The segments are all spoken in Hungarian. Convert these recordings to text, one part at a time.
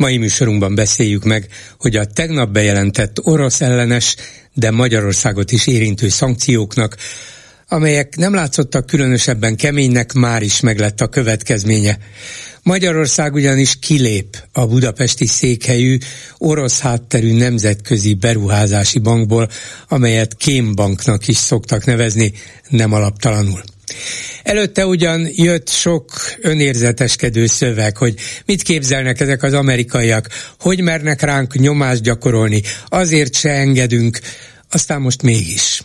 Mai műsorunkban beszéljük meg, hogy a tegnap bejelentett orosz ellenes, de Magyarországot is érintő szankcióknak, amelyek nem látszottak különösebben keménynek, már is meglett a következménye. Magyarország ugyanis kilép a budapesti székhelyű orosz hátterű nemzetközi beruházási bankból, amelyet Kémbanknak is szoktak nevezni, nem alaptalanul. Előtte ugyan jött sok önérzeteskedő szöveg, hogy mit képzelnek ezek az amerikaiak, hogy mernek ránk nyomást gyakorolni, azért se engedünk, aztán most mégis.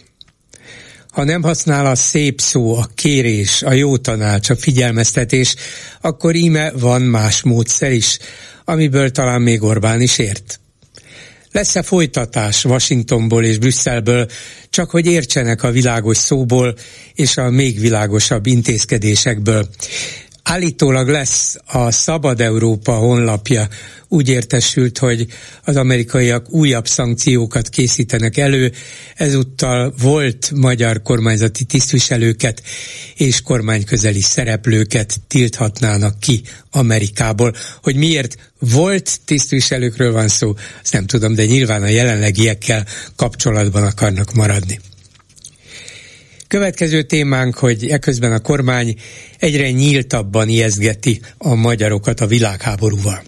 Ha nem használ a szép szó, a kérés, a jó tanács, a figyelmeztetés, akkor íme van más módszer is, amiből talán még Orbán is ért. Lesz-e folytatás Washingtonból és Brüsszelből, csak hogy értsenek a világos szóból és a még világosabb intézkedésekből. Állítólag lesz a Szabad Európa honlapja úgy értesült, hogy az amerikaiak újabb szankciókat készítenek elő, ezúttal volt magyar kormányzati tisztviselőket és kormányközeli szereplőket tilthatnának ki Amerikából. Hogy miért volt tisztviselőkről van szó, azt nem tudom, de nyilván a jelenlegiekkel kapcsolatban akarnak maradni. Következő témánk, hogy eközben a kormány egyre nyíltabban ijesztgeti a magyarokat a világháborúval.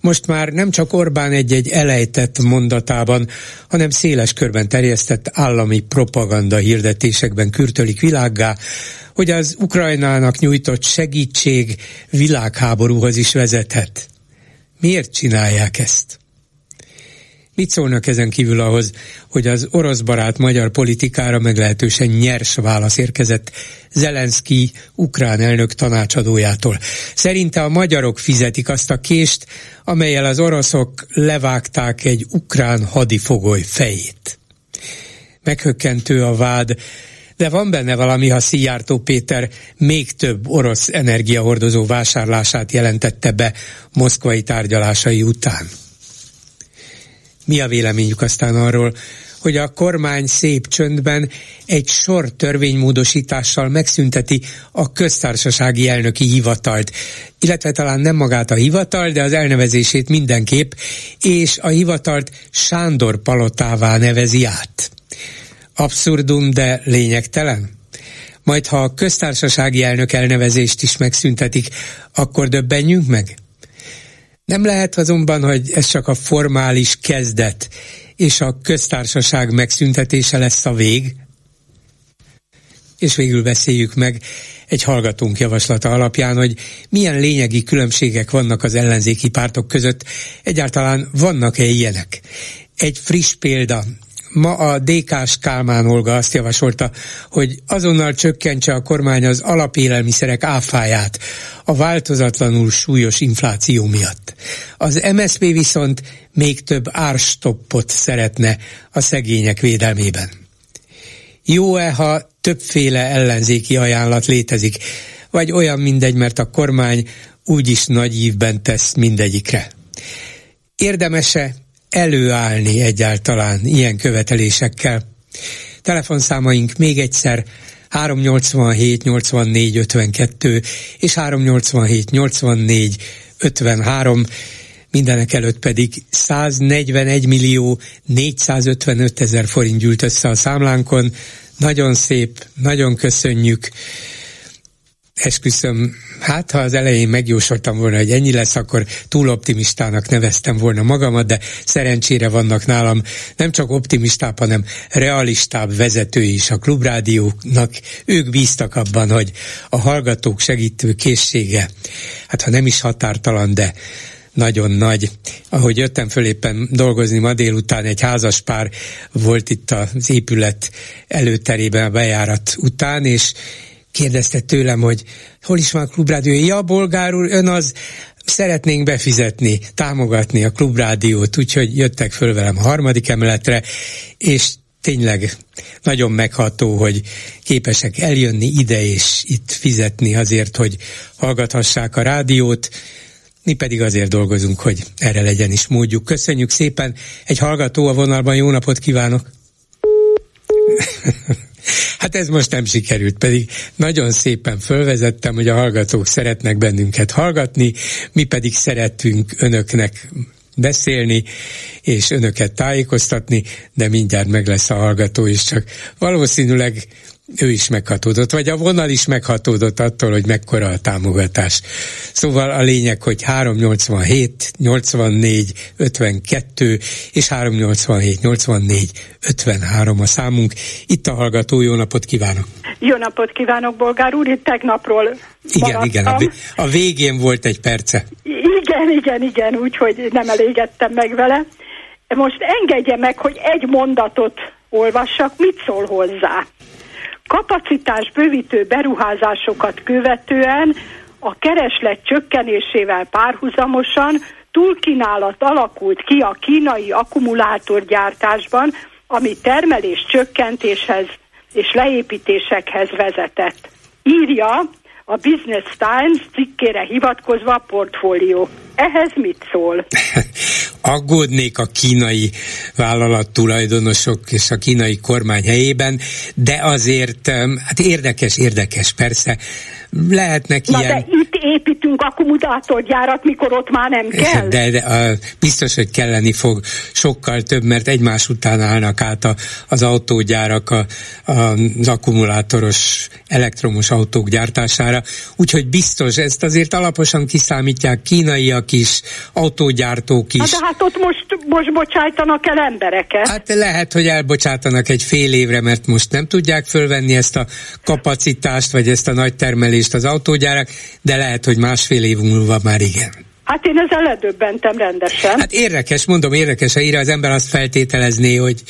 Most már nem csak Orbán egy-egy elejtett mondatában, hanem széles körben terjesztett állami propaganda hirdetésekben kürtölik világgá, hogy az Ukrajnának nyújtott segítség világháborúhoz is vezethet. Miért csinálják ezt? Mit szólnak ezen kívül ahhoz, hogy az orosz barát magyar politikára meglehetősen nyers válasz érkezett Zelenszky ukrán elnök tanácsadójától. Szerinte a magyarok fizetik azt a kést, amelyel az oroszok levágták egy ukrán hadifogoly fejét. Meghökkentő a vád, de van benne valami, ha Szijjártó Péter még több orosz energiahordozó vásárlását jelentette be moszkvai tárgyalásai után. Mi a véleményük aztán arról, hogy a kormány szép csöndben egy sor törvénymódosítással megszünteti a köztársasági elnöki hivatalt, illetve talán nem magát a hivatal, de az elnevezését mindenképp, és a hivatalt Sándor palotává nevezi át. Abszurdum, de lényegtelen? Majd ha a köztársasági elnök elnevezést is megszüntetik, akkor döbbenjünk meg? Nem lehet azonban, hogy ez csak a formális kezdet, és a köztársaság megszüntetése lesz a vég. És végül beszéljük meg egy hallgatónk javaslata alapján, hogy milyen lényegi különbségek vannak az ellenzéki pártok között, egyáltalán vannak-e ilyenek. Egy friss példa, Ma a DK-s Kálmán Olga azt javasolta, hogy azonnal csökkentse a kormány az alapélelmiszerek áfáját a változatlanul súlyos infláció miatt. Az MSZP viszont még több árstoppot szeretne a szegények védelmében. Jó-e, ha többféle ellenzéki ajánlat létezik, vagy olyan mindegy, mert a kormány úgyis nagy ívben tesz mindegyikre? Érdemese előállni egyáltalán ilyen követelésekkel. Telefonszámaink még egyszer 387 84 52 és 387 84 53 mindenek előtt pedig 141 millió 455 ezer forint gyűlt össze a számlánkon. Nagyon szép, nagyon köszönjük esküszöm, hát ha az elején megjósoltam volna, hogy ennyi lesz, akkor túl optimistának neveztem volna magamat, de szerencsére vannak nálam nem csak optimistább, hanem realistább vezetői is a klubrádiónak. Ők bíztak abban, hogy a hallgatók segítő készsége, hát ha nem is határtalan, de nagyon nagy. Ahogy jöttem föl éppen dolgozni ma délután, egy házas pár volt itt az épület előterében a bejárat után, és kérdezte tőlem, hogy hol is van a klubrádió. Ja, bolgár úr, ön az, szeretnénk befizetni, támogatni a klubrádiót, úgyhogy jöttek föl velem a harmadik emeletre, és tényleg nagyon megható, hogy képesek eljönni ide és itt fizetni azért, hogy hallgathassák a rádiót, mi pedig azért dolgozunk, hogy erre legyen is módjuk. Köszönjük szépen, egy hallgató a vonalban, jó napot kívánok! Hát ez most nem sikerült, pedig nagyon szépen fölvezettem, hogy a hallgatók szeretnek bennünket hallgatni, mi pedig szeretünk önöknek beszélni, és önöket tájékoztatni, de mindjárt meg lesz a hallgató is, csak valószínűleg ő is meghatódott, vagy a vonal is meghatódott attól, hogy mekkora a támogatás. Szóval a lényeg, hogy 387, 84, 52 és 387, 84, 53 a számunk. Itt a hallgató, jó napot kívánok! Jó napot kívánok, Bolgár úr, itt tegnapról Igen, maradtam. igen, a, végén volt egy perce. Igen, igen, igen, úgyhogy nem elégettem meg vele. Most engedje meg, hogy egy mondatot olvassak, mit szól hozzá kapacitás bővítő beruházásokat követően a kereslet csökkenésével párhuzamosan túlkínálat alakult ki a kínai akkumulátorgyártásban, ami termelés csökkentéshez és leépítésekhez vezetett. Írja a Business Times cikkére hivatkozva a portfólió. Ehhez mit szól? Aggódnék a kínai vállalat tulajdonosok és a kínai kormány helyében, de azért hát érdekes, érdekes persze. Lehetnek Na ilyen... de itt építünk akkumulátorgyárat, mikor ott már nem kell. De, de a, biztos, hogy kelleni fog sokkal több, mert egymás után állnak át a, az autógyárak a, a, az akkumulátoros elektromos autók gyártására. Úgyhogy biztos, ezt azért alaposan kiszámítják kínaiak is, autógyártók is. Na de hát ott most, most bocsájtanak el embereket. Hát lehet, hogy elbocsátanak egy fél évre, mert most nem tudják fölvenni ezt a kapacitást, vagy ezt a nagy termelést az autógyárak, de lehet, hogy másfél év múlva már igen. Hát én ezzel ledöbbentem rendesen. Hát érdekes, mondom, érdekes, ha írja az ember azt feltételezné, hogy,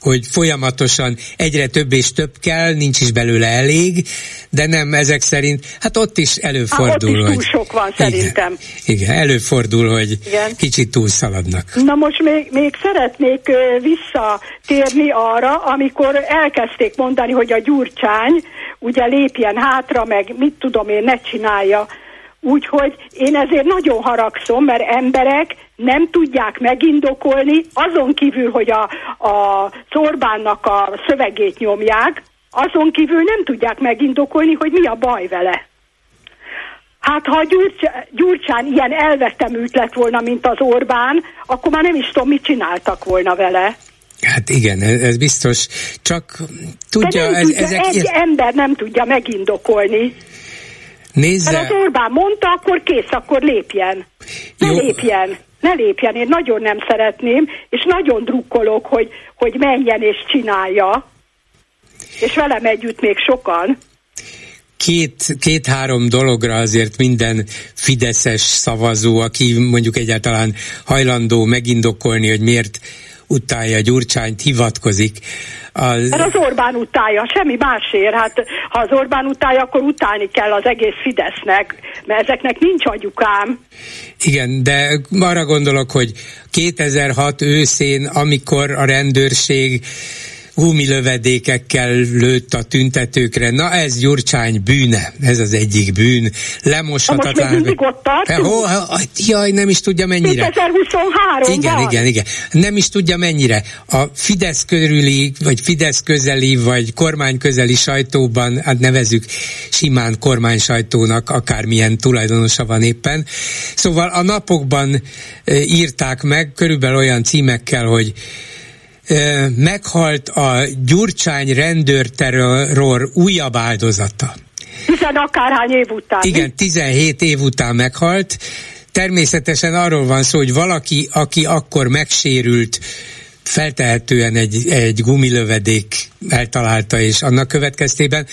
hogy folyamatosan egyre több és több kell, nincs is belőle elég, de nem ezek szerint, hát ott is előfordul, hát ott is túl sok van igen, szerintem. Igen, előfordul, hogy igen. kicsit túlszaladnak. Na most még, még szeretnék visszatérni arra, amikor elkezdték mondani, hogy a gyurcsány ugye lépjen hátra, meg mit tudom én, ne csinálja Úgyhogy én ezért nagyon haragszom, mert emberek nem tudják megindokolni, azon kívül, hogy a, a Orbánnak a szövegét nyomják, azon kívül nem tudják megindokolni, hogy mi a baj vele. Hát ha Gyurcsán, Gyurcsán ilyen elvetemült lett volna, mint az Orbán, akkor már nem is tudom, mit csináltak volna vele. Hát igen, ez, ez biztos. Csak tudja, De nem ez, tudja ezek... Egy ember nem tudja megindokolni. Nézze. Mert az Orbán mondta, akkor kész, akkor lépjen. Ne Jó. lépjen. Ne lépjen, én nagyon nem szeretném, és nagyon drukkolok, hogy, hogy menjen és csinálja. És velem együtt még sokan két, két-három dologra azért minden fideszes szavazó, aki mondjuk egyáltalán hajlandó megindokolni, hogy miért utálja Gyurcsányt, hivatkozik. Az... Hát az Orbán utálja, semmi másért. Hát ha az Orbán utálja, akkor utálni kell az egész Fidesznek, mert ezeknek nincs agyukám. Igen, de arra gondolok, hogy 2006 őszén, amikor a rendőrség gumilövedékekkel lőtt a tüntetőkre. Na ez Gyurcsány bűne, ez az egyik bűn. Lemoshatatlan. most még ott tartunk? Jaj, nem is tudja mennyire. 2023 Igen, van. igen, igen. Nem is tudja mennyire. A Fidesz körüli, vagy Fidesz közeli, vagy kormány közeli sajtóban, hát nevezük simán kormány sajtónak, akármilyen tulajdonosa van éppen. Szóval a napokban e, írták meg, körülbelül olyan címekkel, hogy meghalt a Gyurcsány rendőrterror újabb áldozata. Hiszen akárhány év után. Igen, 17 év után meghalt. Természetesen arról van szó, hogy valaki, aki akkor megsérült, feltehetően egy, egy gumilövedék eltalálta, és annak következtében,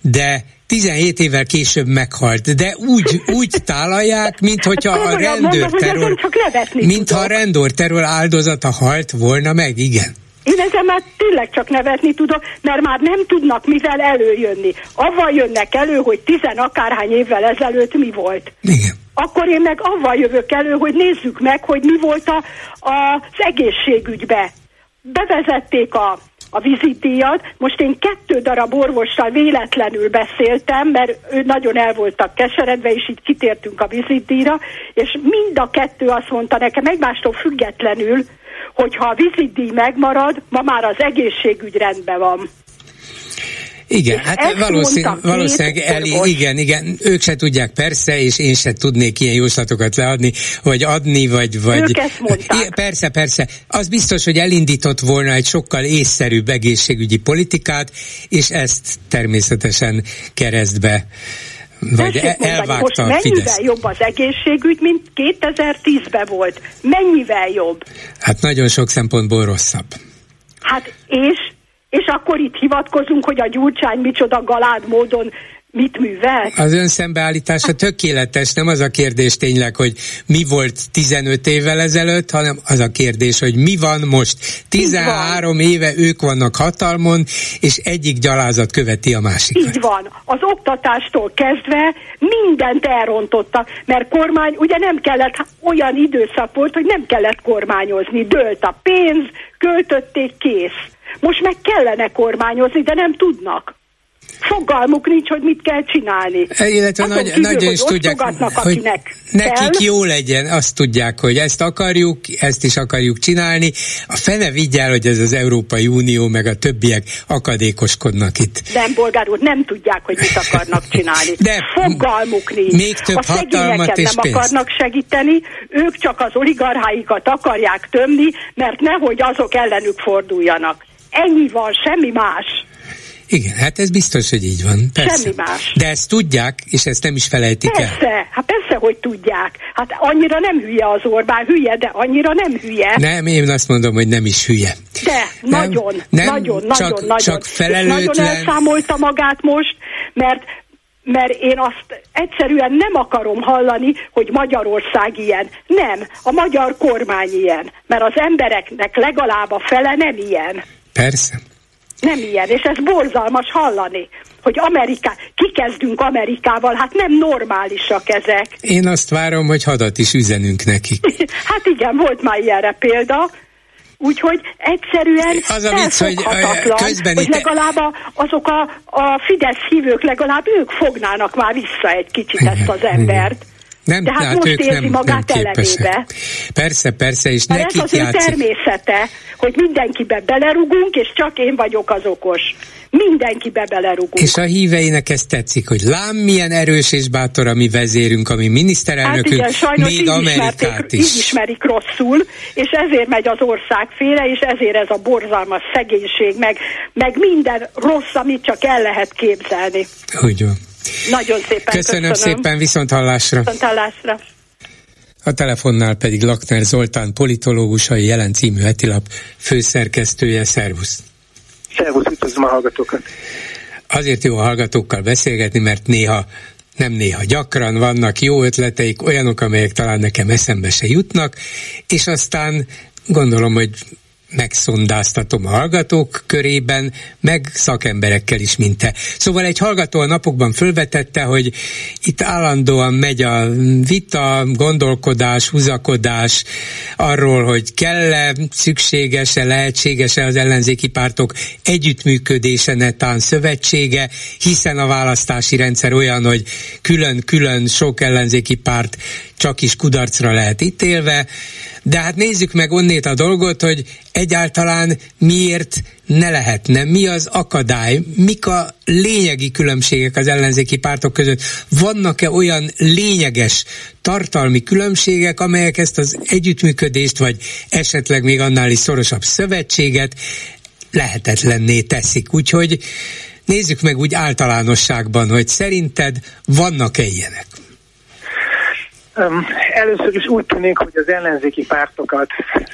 de 17 évvel később meghalt, de úgy, úgy tálalják, mint hogyha a rendőrterror, mintha a rendőrterror áldozata halt volna meg, igen. Én ezen már tényleg csak nevetni tudok, mert már nem tudnak mivel előjönni. Avval jönnek elő, hogy tizen akárhány évvel ezelőtt mi volt. Igen. Akkor én meg avval jövök elő, hogy nézzük meg, hogy mi volt a, a, az egészségügybe. Bevezették a a vizitdíjat. Most én kettő darab orvossal véletlenül beszéltem, mert ő nagyon el voltak keseredve, és így kitértünk a vizitdíjra, és mind a kettő azt mondta nekem egymástól függetlenül, hogy ha a vizitdíj megmarad, ma már az egészségügy rendben van. Igen, hát valószínűleg, valószínűleg el, igen, igen, ők se tudják persze, és én se tudnék ilyen jóslatokat leadni, vagy adni, vagy... vagy ők ezt mondták. Persze, persze. Az biztos, hogy elindított volna egy sokkal észszerűbb egészségügyi politikát, és ezt természetesen keresztbe vagy Tessék elvágta most a mennyivel jobb az egészségügy, mint 2010-ben volt? Mennyivel jobb? Hát nagyon sok szempontból rosszabb. Hát és és akkor itt hivatkozunk, hogy a Gyurcsány micsoda galád módon mit művel? Az ön szembeállítása tökéletes, nem az a kérdés tényleg, hogy mi volt 15 évvel ezelőtt, hanem az a kérdés, hogy mi van most. 13 van. éve ők vannak hatalmon, és egyik gyalázat követi a másikat. Így van. Az oktatástól kezdve mindent elrontottak, mert kormány, ugye nem kellett, olyan időszak volt, hogy nem kellett kormányozni, dőlt a pénz, költötték, kész. Most meg kellene kormányozni, de nem tudnak. Fogalmuk nincs, hogy mit kell csinálni. E, illetve nagy, kívül, nagyon is tudják, hogy nekik kell. jó legyen, azt tudják, hogy ezt akarjuk, ezt is akarjuk csinálni. A fene vigyel, hogy ez az Európai Unió meg a többiek akadékoskodnak itt. Nem, bolgár úr, nem tudják, hogy mit akarnak csinálni. De Fogalmuk nincs. Még több a hatalmat és nem pénzt. akarnak segíteni, ők csak az oligarcháikat akarják tömni, mert nehogy azok ellenük forduljanak. Ennyi van, semmi más. Igen, hát ez biztos, hogy így van. Persze. Semmi más. De ezt tudják, és ezt nem is felejtik persze, el. Persze, hát persze, hogy tudják. Hát annyira nem hülye az Orbán, hülye, de annyira nem hülye. Nem, én azt mondom, hogy nem is hülye. De, nem, nagyon, nem, nagyon, csak, nagyon, nagyon. Csak felelőtlen. És nagyon elszámolta magát most, mert mert én azt egyszerűen nem akarom hallani, hogy Magyarország ilyen. Nem, a magyar kormány ilyen, mert az embereknek legalább a fele nem ilyen. Persze. Nem ilyen, és ez borzalmas hallani, hogy Ameriká, kikezdünk Amerikával, hát nem normálisak ezek. Én azt várom, hogy hadat is üzenünk nekik. hát igen, volt már ilyenre példa, Úgyhogy egyszerűen az a vicc, hogy, közben hogy legalább a, azok a, a Fidesz hívők, legalább ők fognának már vissza egy kicsit ezt az embert. Nem, De hát, most ők érzi nem, magát nem elemébe. Persze, persze, és Mert nekik ez az játszik. ő természete, hogy mindenkibe belerugunk, és csak én vagyok az okos. Mindenkibe belerugunk. És a híveinek ezt tetszik, hogy lám milyen erős és bátor a mi vezérünk, ami miniszterelnökünk, hát igen, még Amerikát is. Így ismerik rosszul, és ezért megy az ország félre, és ezért ez a borzalmas szegénység, meg, meg minden rossz, amit csak el lehet képzelni. Van. Nagyon szépen köszönöm. Köszönöm szépen, viszont hallásra. Viszont hallásra. A telefonnál pedig Lakner Zoltán, politológus, a Jelen című hetilap főszerkesztője. Szervusz! Szervusz, üdvözlöm a hallgatókat! Azért jó a hallgatókkal beszélgetni, mert néha nem néha gyakran vannak jó ötleteik, olyanok, amelyek talán nekem eszembe se jutnak, és aztán gondolom, hogy megszondáztatom a hallgatók körében, meg szakemberekkel is, mint te. Szóval egy hallgató a napokban fölvetette, hogy itt állandóan megy a vita, gondolkodás, húzakodás arról, hogy kell-e, szükséges-e, lehetséges-e az ellenzéki pártok együttműködése, netán szövetsége, hiszen a választási rendszer olyan, hogy külön-külön sok ellenzéki párt csak is kudarcra lehet ítélve, de hát nézzük meg onnét a dolgot, hogy egyáltalán miért ne lehetne, mi az akadály, mik a lényegi különbségek az ellenzéki pártok között, vannak-e olyan lényeges tartalmi különbségek, amelyek ezt az együttműködést, vagy esetleg még annál is szorosabb szövetséget lehetetlenné teszik. Úgyhogy nézzük meg úgy általánosságban, hogy szerinted vannak-e ilyenek? Először is úgy tűnik, hogy az ellenzéki pártokat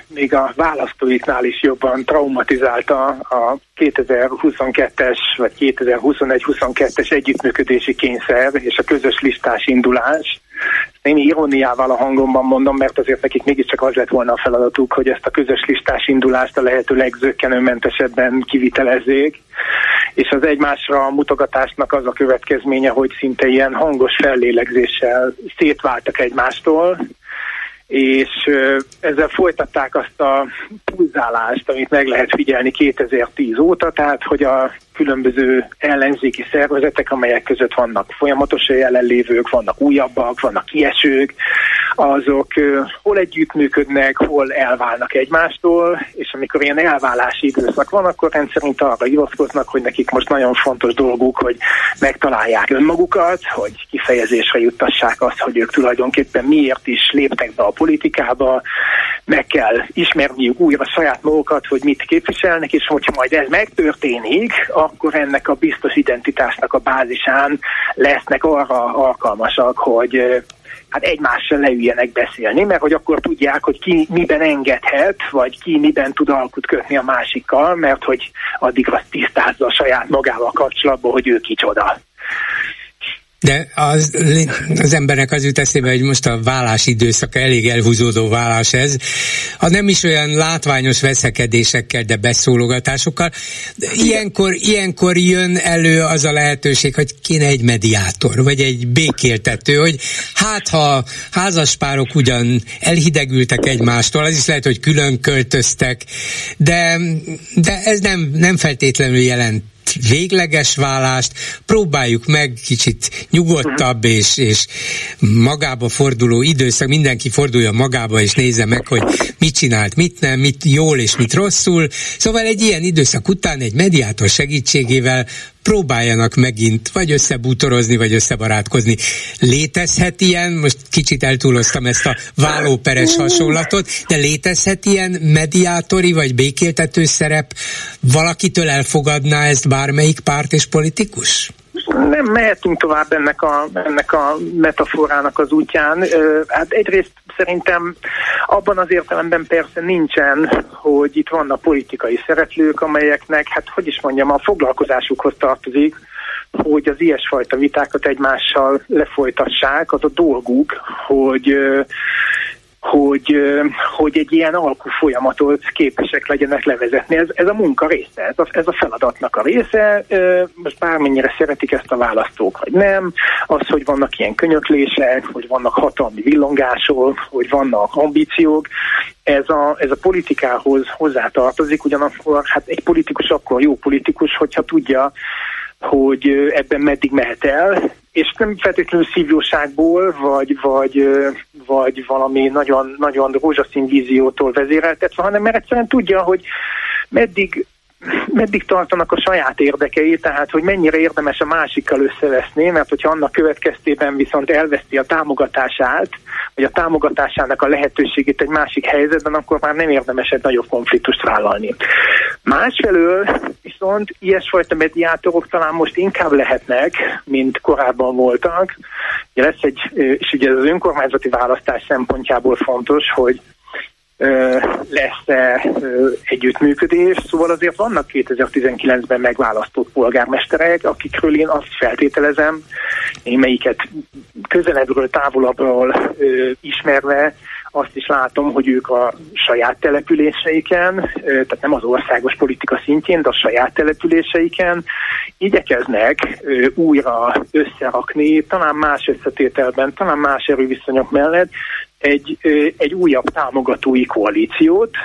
még a választóiknál is jobban traumatizálta a 2022-es vagy 2021-22-es együttműködési kényszer és a közös listás indulás. Én iróniával a hangomban mondom, mert azért nekik mégiscsak az lett volna a feladatuk, hogy ezt a közös listás indulást a lehető legzökkenőmentesebben kivitelezzék. és az egymásra mutogatásnak az a következménye, hogy szinte ilyen hangos fellélegzéssel szétváltak egymástól, és ezzel folytatták azt a pulzálást, amit meg lehet figyelni 2010 óta, tehát hogy a különböző ellenzéki szervezetek, amelyek között vannak folyamatosan jelenlévők, vannak újabbak, vannak kiesők, azok hol együttműködnek, hol elválnak egymástól, és amikor ilyen elválási időszak van, akkor rendszerint arra hivatkoznak, hogy nekik most nagyon fontos dolguk, hogy megtalálják önmagukat, hogy kifejezésre juttassák azt, hogy ők tulajdonképpen miért is léptek be a politikába, meg kell ismerniük újra saját magukat, hogy mit képviselnek, és hogyha majd ez megtörténik, akkor ennek a biztos identitásnak a bázisán lesznek arra alkalmasak, hogy hát egymással leüljenek beszélni, mert hogy akkor tudják, hogy ki miben engedhet, vagy ki miben tud alkut kötni a másikkal, mert hogy addig azt tisztázza a saját magával kapcsolatban, hogy ő kicsoda. De az, az embernek az jut eszébe, hogy most a vállás időszaka elég elhúzódó vállás ez. Ha nem is olyan látványos veszekedésekkel, de beszólogatásokkal. Ilyenkor, ilyenkor jön elő az a lehetőség, hogy kéne egy mediátor, vagy egy békéltető, hogy hát ha házaspárok ugyan elhidegültek egymástól, az is lehet, hogy külön költöztek, de, de ez nem, nem feltétlenül jelent végleges válást, próbáljuk meg kicsit nyugodtabb és, és magába forduló időszak, mindenki fordulja magába és nézze meg, hogy mit csinált, mit nem, mit jól és mit rosszul. Szóval egy ilyen időszak után egy mediátor segítségével próbáljanak megint vagy összebútorozni, vagy összebarátkozni. Létezhet ilyen, most kicsit eltúloztam ezt a vállóperes hasonlatot, de létezhet ilyen mediátori vagy békéltető szerep? Valakitől elfogadná ezt bármelyik párt és politikus? Nem mehetünk tovább ennek a, ennek a metaforának az útján. Hát egyrészt szerintem abban az értelemben persze nincsen, hogy itt vannak politikai szereplők, amelyeknek, hát hogy is mondjam, a foglalkozásukhoz tartozik, hogy az ilyesfajta vitákat egymással lefolytassák, az a dolguk, hogy hogy, hogy egy ilyen alkú folyamatot képesek legyenek levezetni. Ez, ez a munka része, ez a, ez a feladatnak a része. Most bármennyire szeretik ezt a választók, vagy nem, az, hogy vannak ilyen könyöklések, hogy vannak hatalmi villongások, hogy vannak ambíciók, ez a, ez a politikához hozzátartozik, ugyanakkor hát egy politikus akkor jó politikus, hogyha tudja, hogy ebben meddig mehet el, és nem feltétlenül szívjóságból, vagy, vagy, vagy valami nagyon, nagyon rózsaszín víziótól vezéreltetve, hanem mert egyszerűen tudja, hogy meddig meddig tartanak a saját érdekei, tehát hogy mennyire érdemes a másikkal összeveszni, mert hogyha annak következtében viszont elveszti a támogatását, vagy a támogatásának a lehetőségét egy másik helyzetben, akkor már nem érdemes egy nagyobb konfliktust vállalni. Másfelől viszont ilyesfajta mediátorok talán most inkább lehetnek, mint korábban voltak. Ugye lesz egy, és ugye az önkormányzati választás szempontjából fontos, hogy lesz-e együttműködés, szóval azért vannak 2019-ben megválasztott polgármesterek, akikről én azt feltételezem, melyiket közelebbről, távolabbról ismerve, azt is látom, hogy ők a saját településeiken, tehát nem az országos politika szintjén, de a saját településeiken igyekeznek újra összerakni, talán más összetételben, talán más erőviszonyok mellett egy, egy újabb támogatói koalíciót,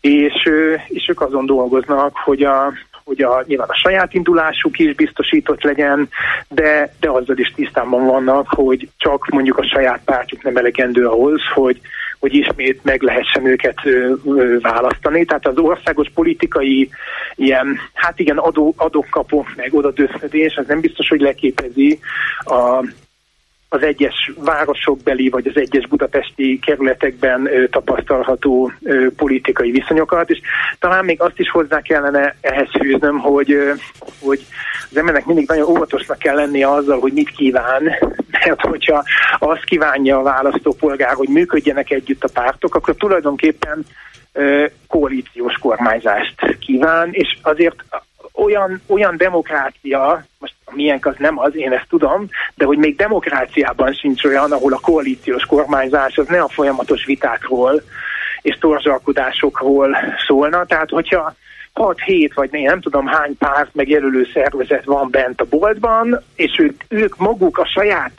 és, és ők azon dolgoznak, hogy a, hogy a, nyilván a saját indulásuk is biztosított legyen, de, de azzal is tisztában vannak, hogy csak mondjuk a saját pártjuk nem elegendő ahhoz, hogy, hogy ismét meg lehessen őket ö, ö, választani. Tehát az országos politikai ilyen, hát igen, adó, adókapok meg odadöszödés, az nem biztos, hogy leképezi a, az egyes városokbeli vagy az egyes budapesti kerületekben tapasztalható politikai viszonyokat, és talán még azt is hozzá kellene ehhez fűznöm, hogy, hogy az embernek mindig nagyon óvatosnak kell lennie azzal, hogy mit kíván, mert hogyha azt kívánja a választópolgár, hogy működjenek együtt a pártok, akkor tulajdonképpen koalíciós kormányzást kíván, és azért olyan, olyan demokrácia, most milyen az nem az, én ezt tudom, de hogy még demokráciában sincs olyan, ahol a koalíciós kormányzás az ne a folyamatos vitákról és torzsalkodásokról szólna. Tehát, hogyha 6-7 vagy nem tudom hány párt meg jelölő szervezet van bent a boltban, és ők, ők maguk a saját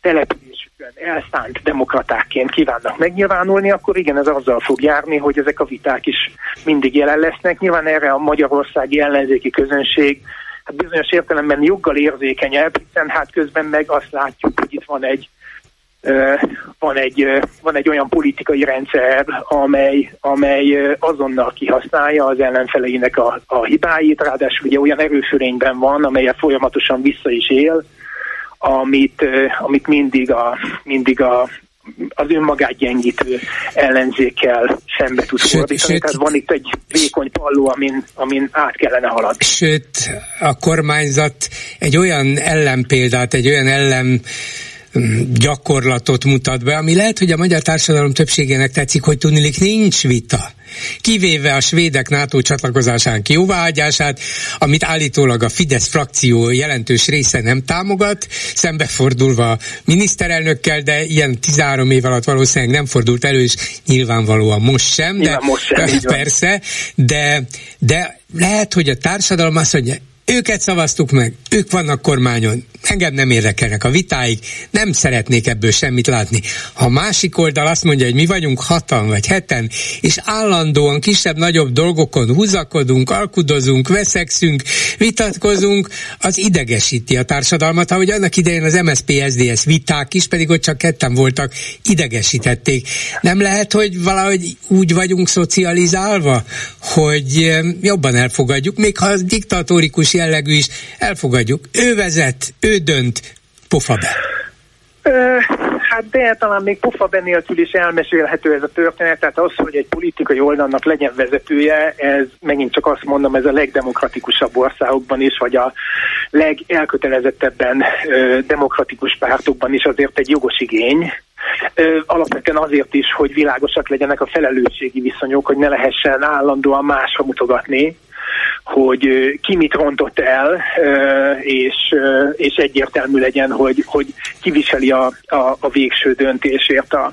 településükön elszánt demokratákként kívánnak megnyilvánulni, akkor igen, ez azzal fog járni, hogy ezek a viták is mindig jelen lesznek. Nyilván erre a magyarországi ellenzéki közönség hát bizonyos értelemben joggal érzékenyebb, hiszen hát közben meg azt látjuk, hogy itt van egy van egy, van egy olyan politikai rendszer, amely, amely azonnal kihasználja az ellenfeleinek a, a hibáit, ráadásul ugye olyan erőfölényben van, amelyet folyamatosan vissza is él, amit, amit mindig, a, mindig a, az önmagát gyengítő ellenzékkel szembe tud sőt, fordítani. Sőt, Tehát van itt egy vékony palló, amin, amin át kellene haladni. Sőt, a kormányzat egy olyan ellenpéldát, egy olyan ellen gyakorlatot mutat be, ami lehet, hogy a magyar társadalom többségének tetszik, hogy tudnilik nincs vita. Kivéve a svédek NATO csatlakozásán jóváhagyását, amit állítólag a Fidesz frakció jelentős része nem támogat, szembefordulva miniszterelnökkel, de ilyen 13 év alatt valószínűleg nem fordult elő, és nyilvánvalóan most sem, de most sem, persze, de, de lehet, hogy a társadalom azt mondja, őket szavaztuk meg, ők vannak kormányon, engem nem érdekelnek a vitáig, nem szeretnék ebből semmit látni. Ha a másik oldal azt mondja, hogy mi vagyunk hatan vagy heten, és állandóan kisebb-nagyobb dolgokon húzakodunk, alkudozunk, veszekszünk, vitatkozunk, az idegesíti a társadalmat, ahogy annak idején az MSZP-SZDSZ viták is, pedig ott csak ketten voltak, idegesítették. Nem lehet, hogy valahogy úgy vagyunk szocializálva, hogy jobban elfogadjuk, még ha diktatórikus jellegű is, elfogadjuk. Ő vezet, ő dönt, pofa be. Hát de talán még pofa be nélkül is elmesélhető ez a történet, tehát az, hogy egy politikai oldalnak legyen vezetője, ez megint csak azt mondom, ez a legdemokratikusabb országokban is, vagy a legelkötelezettebben demokratikus pártokban is azért egy jogos igény, alapvetően azért is, hogy világosak legyenek a felelősségi viszonyok, hogy ne lehessen állandóan másra mutogatni, hogy ki mit rontott el, és, és egyértelmű legyen, hogy, hogy kiviseli a, a, a végső döntésért a,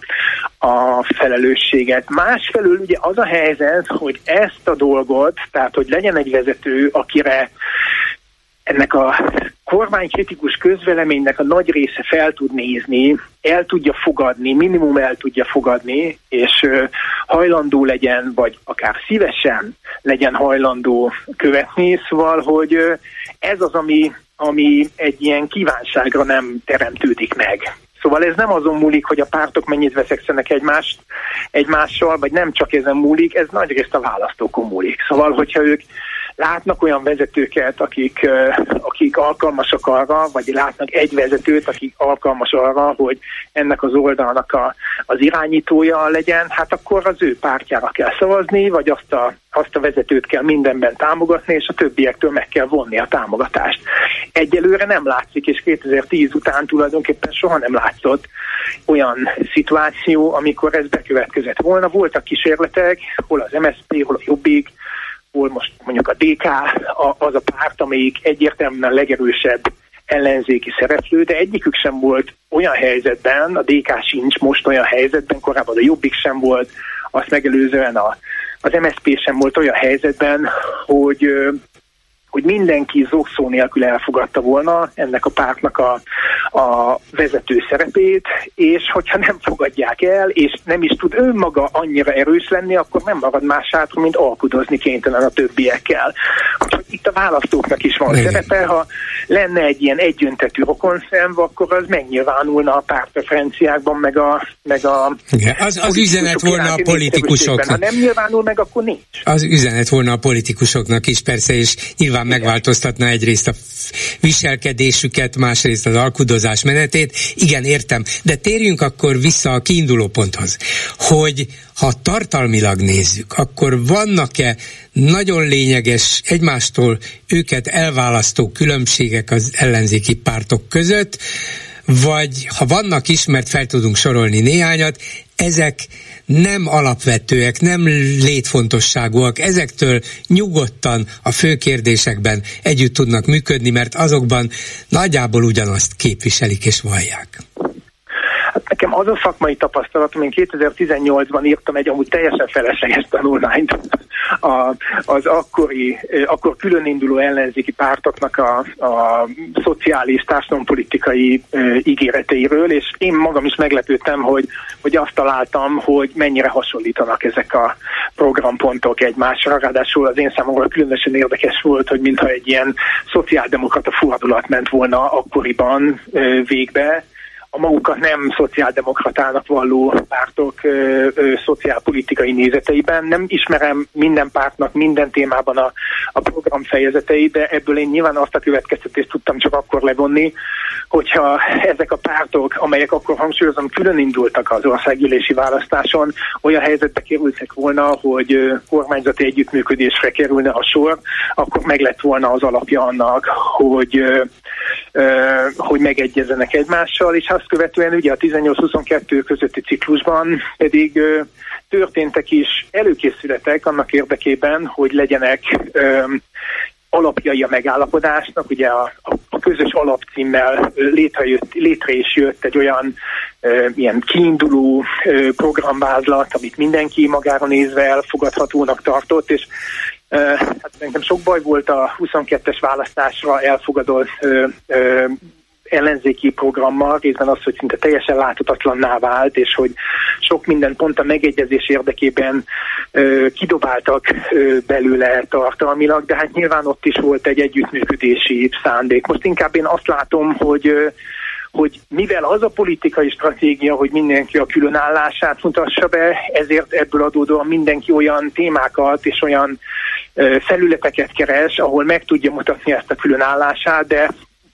a felelősséget. Másfelől ugye az a helyzet, hogy ezt a dolgot, tehát hogy legyen egy vezető, akire ennek a kormánykritikus közveleménynek a nagy része fel tud nézni, el tudja fogadni, minimum el tudja fogadni, és hajlandó legyen, vagy akár szívesen legyen hajlandó követni, szóval, hogy ez az, ami, ami egy ilyen kívánságra nem teremtődik meg. Szóval ez nem azon múlik, hogy a pártok mennyit veszekszenek egymást, egymással, vagy nem csak ezen múlik, ez nagyrészt a választókon múlik. Szóval, hogyha ők látnak olyan vezetőket, akik, akik alkalmasak arra, vagy látnak egy vezetőt, akik alkalmas arra, hogy ennek az oldalnak a, az irányítója legyen, hát akkor az ő pártjára kell szavazni, vagy azt a, azt a vezetőt kell mindenben támogatni, és a többiektől meg kell vonni a támogatást. Egyelőre nem látszik, és 2010 után tulajdonképpen soha nem látszott olyan szituáció, amikor ez bekövetkezett volna. Voltak kísérletek, hol az MSZP, hol a Jobbik, hol most mondjuk a DK az a párt, amelyik egyértelműen a legerősebb ellenzéki szereplő, de egyikük sem volt olyan helyzetben, a DK sincs most olyan helyzetben, korábban a Jobbik sem volt, azt megelőzően a, az MSZP sem volt olyan helyzetben, hogy hogy mindenki zokszó nélkül elfogadta volna ennek a pártnak a, a vezető szerepét, és hogyha nem fogadják el, és nem is tud önmaga annyira erős lenni, akkor nem marad más hátra, mint alkudozni kénytelen a többiekkel. Úgyhogy itt a választóknak is van Igen. szerepe, ha lenne egy ilyen egyöntetű rokonszemv, akkor az megnyilvánulna a pártpreferenciákban, meg a... Meg a Igen, az, az üzenet volna a politikusoknak. Ha nem nyilvánul meg, akkor nincs. Az üzenet volna a politikusoknak is persze, és nyilván nyilván megváltoztatna egyrészt a viselkedésüket, másrészt az alkudozás menetét. Igen, értem. De térjünk akkor vissza a kiinduló ponthoz, hogy ha tartalmilag nézzük, akkor vannak-e nagyon lényeges egymástól őket elválasztó különbségek az ellenzéki pártok között, vagy ha vannak ismert, fel tudunk sorolni néhányat, ezek nem alapvetőek, nem létfontosságúak, ezektől nyugodtan a fő kérdésekben együtt tudnak működni, mert azokban nagyjából ugyanazt képviselik és vallják. Nekem az a szakmai tapasztalatom, én 2018-ban írtam egy amúgy teljesen felesleges tanulmányt a, az akkori, akkor külön induló ellenzéki pártoknak a, a szociális, társadalompolitikai ígéreteiről, és én magam is meglepődtem, hogy, hogy azt találtam, hogy mennyire hasonlítanak ezek a programpontok egymásra, ráadásul az én számomra különösen érdekes volt, hogy mintha egy ilyen szociáldemokrata fordulat ment volna akkoriban végbe, a magukat nem szociáldemokratának valló pártok ö, ö, szociálpolitikai nézeteiben. Nem ismerem minden pártnak minden témában a, a program fejezeteit, de ebből én nyilván azt a következtetést tudtam csak akkor levonni, hogyha ezek a pártok, amelyek akkor hangsúlyozom külön indultak az országgyűlési választáson, olyan helyzetbe kerültek volna, hogy kormányzati együttműködésre kerülne a sor, akkor meg lett volna az alapja annak, hogy, hogy megegyezenek egymással, és azt követően ugye a 18-22 közötti ciklusban pedig történtek is előkészületek annak érdekében, hogy legyenek alapjai a megállapodásnak, ugye a, a, a közös alapcímmel létrejött, létre is jött egy olyan e, ilyen kiinduló e, programvázlat, amit mindenki magára nézve elfogadhatónak tartott, és hát nekem sok baj volt a 22-es választásra elfogadott ellenzéki programmal, részben az, hogy szinte teljesen láthatatlanná vált, és hogy sok minden pont a megegyezés érdekében ö, kidobáltak ö, belőle tartalmilag, de hát nyilván ott is volt egy együttműködési szándék. Most inkább én azt látom, hogy ö, hogy mivel az a politikai stratégia, hogy mindenki a különállását mutassa be, ezért ebből adódóan mindenki olyan témákat és olyan felületeket keres, ahol meg tudja mutatni ezt a különállását, de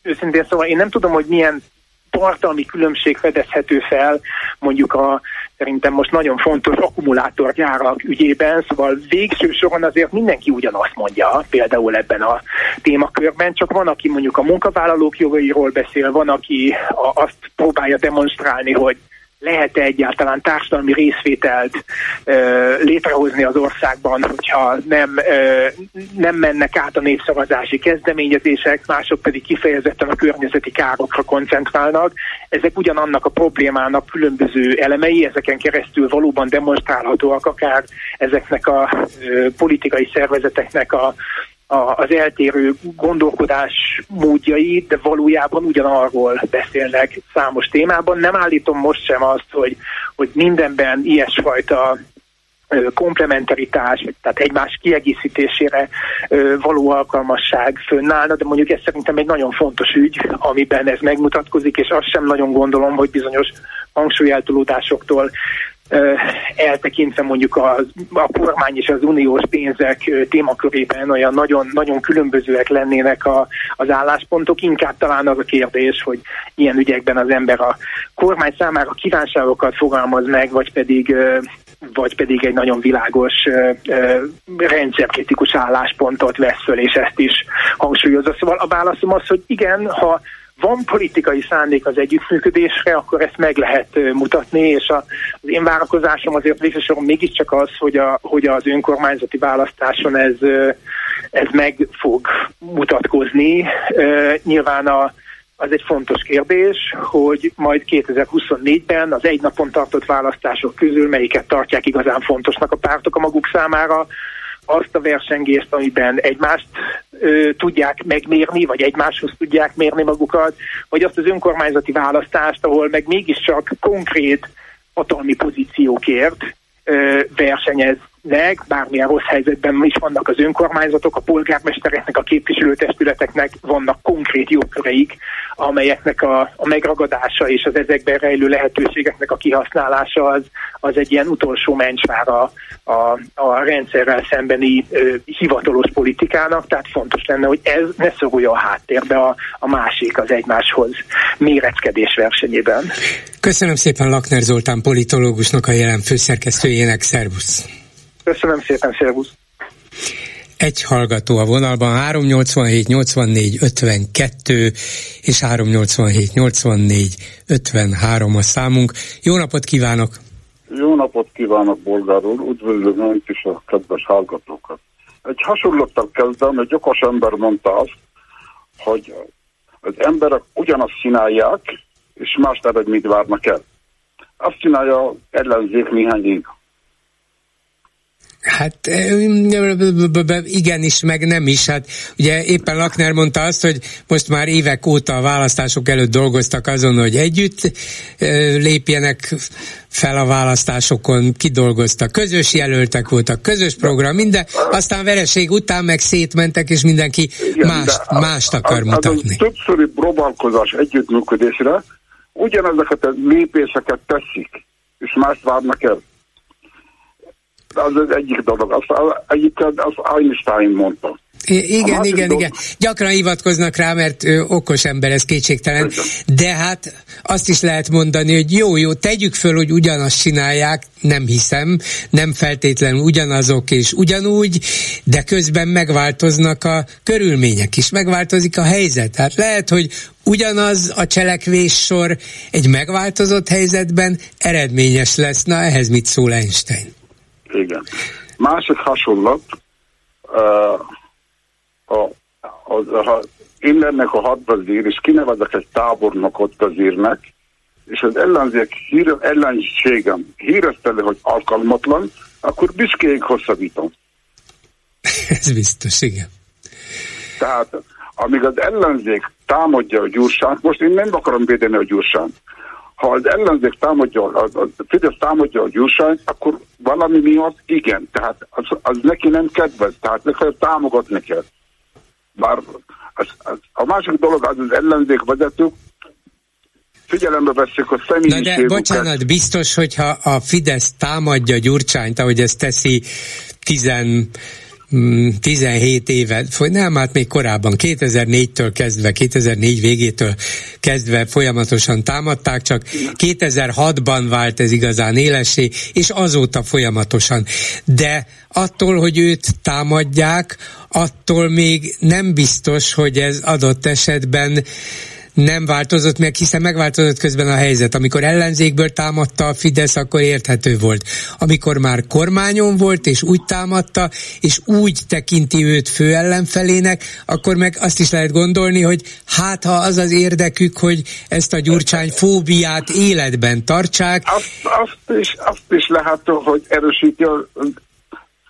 őszintén szóval én nem tudom, hogy milyen tartalmi különbség fedezhető fel mondjuk a szerintem most nagyon fontos akkumulátorgyárak ügyében, szóval végső soron azért mindenki ugyanazt mondja, például ebben a témakörben, csak van, aki mondjuk a munkavállalók jogairól beszél, van, aki azt próbálja demonstrálni, hogy lehet-e egyáltalán társadalmi részvételt ö, létrehozni az országban, hogyha nem, ö, nem mennek át a népszavazási kezdeményezések, mások pedig kifejezetten a környezeti károkra koncentrálnak. Ezek ugyanannak a problémának különböző elemei, ezeken keresztül valóban demonstrálhatóak akár ezeknek a ö, politikai szervezeteknek a az eltérő gondolkodás módjai, de valójában ugyanarról beszélnek számos témában. Nem állítom most sem azt, hogy, hogy mindenben ilyesfajta komplementaritás, tehát egymás kiegészítésére való alkalmasság fönnállna, de mondjuk ez szerintem egy nagyon fontos ügy, amiben ez megmutatkozik, és azt sem nagyon gondolom, hogy bizonyos hangsúlyeltolódásoktól eltekintve mondjuk a, a kormány és az uniós pénzek témakörében olyan nagyon, nagyon különbözőek lennének a, az álláspontok. Inkább talán az a kérdés, hogy ilyen ügyekben az ember a kormány számára kívánságokat fogalmaz meg, vagy pedig vagy pedig egy nagyon világos rendszerkritikus álláspontot vesz föl, és ezt is hangsúlyozza. Szóval a válaszom az, hogy igen, ha van politikai szándék az együttműködésre, akkor ezt meg lehet mutatni, és a, az én várakozásom azért végsősorban mégiscsak az, hogy, a, hogy az önkormányzati választáson ez, ez meg fog mutatkozni. Nyilván a, az egy fontos kérdés, hogy majd 2024-ben az egy napon tartott választások közül melyiket tartják igazán fontosnak a pártok a maguk számára, azt a versengést, amiben egymást ö, tudják megmérni, vagy egymáshoz tudják mérni magukat, vagy azt az önkormányzati választást, ahol meg mégiscsak konkrét hatalmi pozíciókért ö, versenyez nek, bármilyen rossz helyzetben is vannak az önkormányzatok, a polgármestereknek, a képviselőtestületeknek vannak konkrét jogköreik, amelyeknek a, a megragadása és az ezekben rejlő lehetőségeknek a kihasználása az, az egy ilyen utolsó mencsvár a, a, a rendszerrel szembeni ö, hivatalos politikának, tehát fontos lenne, hogy ez ne szorulja a háttérbe a, a másik az egymáshoz méreckedés versenyében. Köszönöm szépen Lakner Zoltán politológusnak, a jelen főszerkesztőjének, szervusz! Köszönöm szépen, szervusz! Egy hallgató a vonalban, 387 84 52 és 387 84 53 a számunk. Jó napot kívánok! Jó napot kívánok, Bolgár úr! Üdvözlöm önt is a kedves hallgatókat. Egy hasonlottal kezdem, egy okos ember mondta azt, hogy az emberek ugyanazt csinálják, és más eredményt várnak el. Azt csinálja ellenzék néhány év. Hát igenis, meg nem is. Hát ugye éppen Lakner mondta azt, hogy most már évek óta a választások előtt dolgoztak azon, hogy együtt lépjenek fel a választásokon, kidolgoztak, közös jelöltek voltak, közös program, minden, aztán vereség után meg szétmentek, és mindenki Igen, mást, mást akar az, mutatni. Az többszöri próbálkozás együttműködésre ugyanezeket a lépéseket teszik, és mást várnak el az az egyik dolog. Azt, egyébként az Einstein mondta. Igen, igen, dolog... igen. Gyakran hivatkoznak rá, mert ő okos ember, ez kétségtelen. De hát azt is lehet mondani, hogy jó, jó, tegyük föl, hogy ugyanazt csinálják, nem hiszem, nem feltétlenül ugyanazok és ugyanúgy, de közben megváltoznak a körülmények is, megváltozik a helyzet. Hát lehet, hogy ugyanaz a cselekvés sor egy megváltozott helyzetben eredményes lesz. Na, ehhez mit szól Einstein? Igen. Másik hasonlat, a, a, a, én lennek a hadvezér, és kinevezek egy tábornokot vezérnek, és az ellenzék hír, ellenségem hírezteli, hogy alkalmatlan, akkor büszkéig hosszabbítom. Ez biztos, igen. Tehát amíg az ellenzék támadja a gyursánt, most én nem akarom védeni a gyursánt, ha az ellenzék támadja, a, a Fidesz támadja a gyursányt, akkor valami miatt igen, tehát az, az neki nem kedvez, tehát neki támogatni kell. Bár az, az, a másik dolog az az ellenzék vezetők, figyelembe veszik a személyiségüket. Na de bocsánat, biztos, hogyha a Fidesz támadja Gyurcsányt, ahogy ezt teszi tizen 17 éve, nem, hát még korábban, 2004-től kezdve, 2004 végétől kezdve folyamatosan támadták, csak 2006-ban vált ez igazán élesé, és azóta folyamatosan. De attól, hogy őt támadják, attól még nem biztos, hogy ez adott esetben nem változott meg, hiszen megváltozott közben a helyzet. Amikor ellenzékből támadta a Fidesz, akkor érthető volt. Amikor már kormányon volt, és úgy támadta, és úgy tekinti őt fő ellenfelének, akkor meg azt is lehet gondolni, hogy hát ha az az érdekük, hogy ezt a gyurcsány fóbiát életben tartsák. Azt, azt, is, azt is lehet, hogy erősíti a,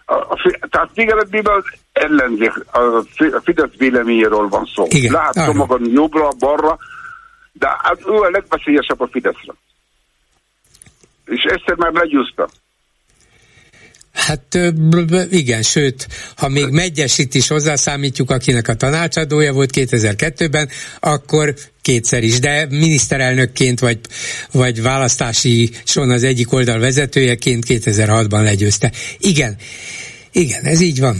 a, a, tehát végeredményben ellenzék, a Fidesz véleményéről van szó. Igen, Lehet szomorúan jobbra, balra, de hát ő a legveszélyesebb a Fideszre. És egyszer már legyúzta. Hát igen, sőt, ha még Megyesit is hozzászámítjuk, akinek a tanácsadója volt 2002-ben, akkor kétszer is, de miniszterelnökként vagy, vagy választási son az egyik oldal vezetőjeként 2006-ban legyőzte. Igen, igen, ez így van.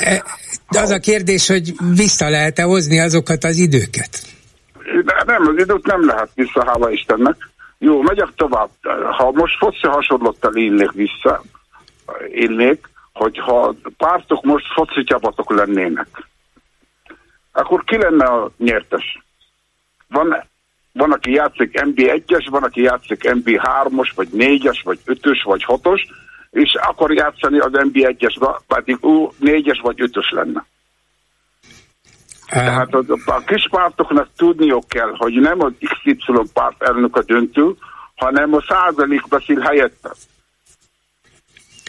E, de az a kérdés, hogy vissza lehet-e hozni azokat az időket? De nem, az időt nem lehet vissza, hála Istennek. Jó, megyek tovább. Ha most foci hasonlottal élnék vissza, élnék, hogyha pártok most foci csapatok lennének, akkor ki lenne a nyertes? Van, van aki játszik MB1-es, van, aki játszik MB3-os, vagy 4-es, vagy 5-ös, vagy 6-os, és akar játszani az NB1-esbe, pedig ő négyes vagy ötös lenne. Tehát az, a kis pártoknak tudniuk kell, hogy nem az XY párt elnök a döntő, hanem a százalék beszél helyette.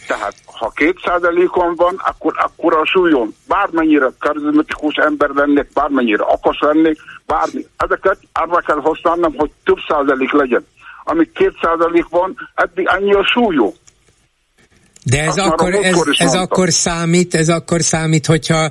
Tehát, ha két százalékon van, akkor, akkor a súlyom, bármennyire karizmatikus ember lennék, bármennyire akos lennék, bármi, ezeket arra kell használnom, hogy több százalék legyen. Amíg két százalék van, eddig annyi a súlyom. De ez, akkor, ez, ez akkor számít, ez akkor számít, hogyha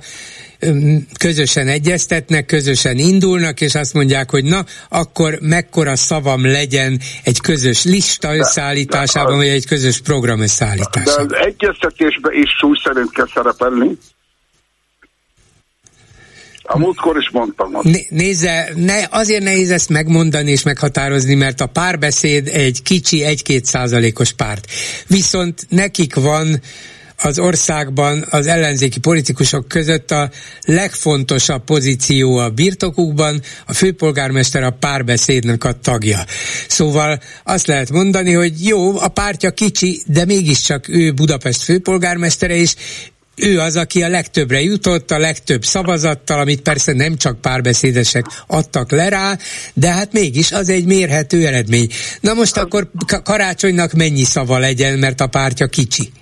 közösen egyeztetnek, közösen indulnak, és azt mondják, hogy na, akkor mekkora szavam legyen egy közös lista összeállításában, vagy egy közös program összeállításában. De az egyeztetésben is súly szerint kell szerepelni, a múltkor is mondtam. Né- nézze, ne, azért nehéz ezt megmondani és meghatározni, mert a párbeszéd egy kicsi, egy-két százalékos párt. Viszont nekik van az országban az ellenzéki politikusok között a legfontosabb pozíció a birtokukban, a főpolgármester a párbeszédnek a tagja. Szóval azt lehet mondani, hogy jó, a pártja kicsi, de mégiscsak ő Budapest főpolgármestere, és ő az, aki a legtöbbre jutott, a legtöbb szavazattal, amit persze nem csak párbeszédesek adtak le rá, de hát mégis az egy mérhető eredmény. Na most akkor karácsonynak mennyi szava legyen, mert a pártja kicsi?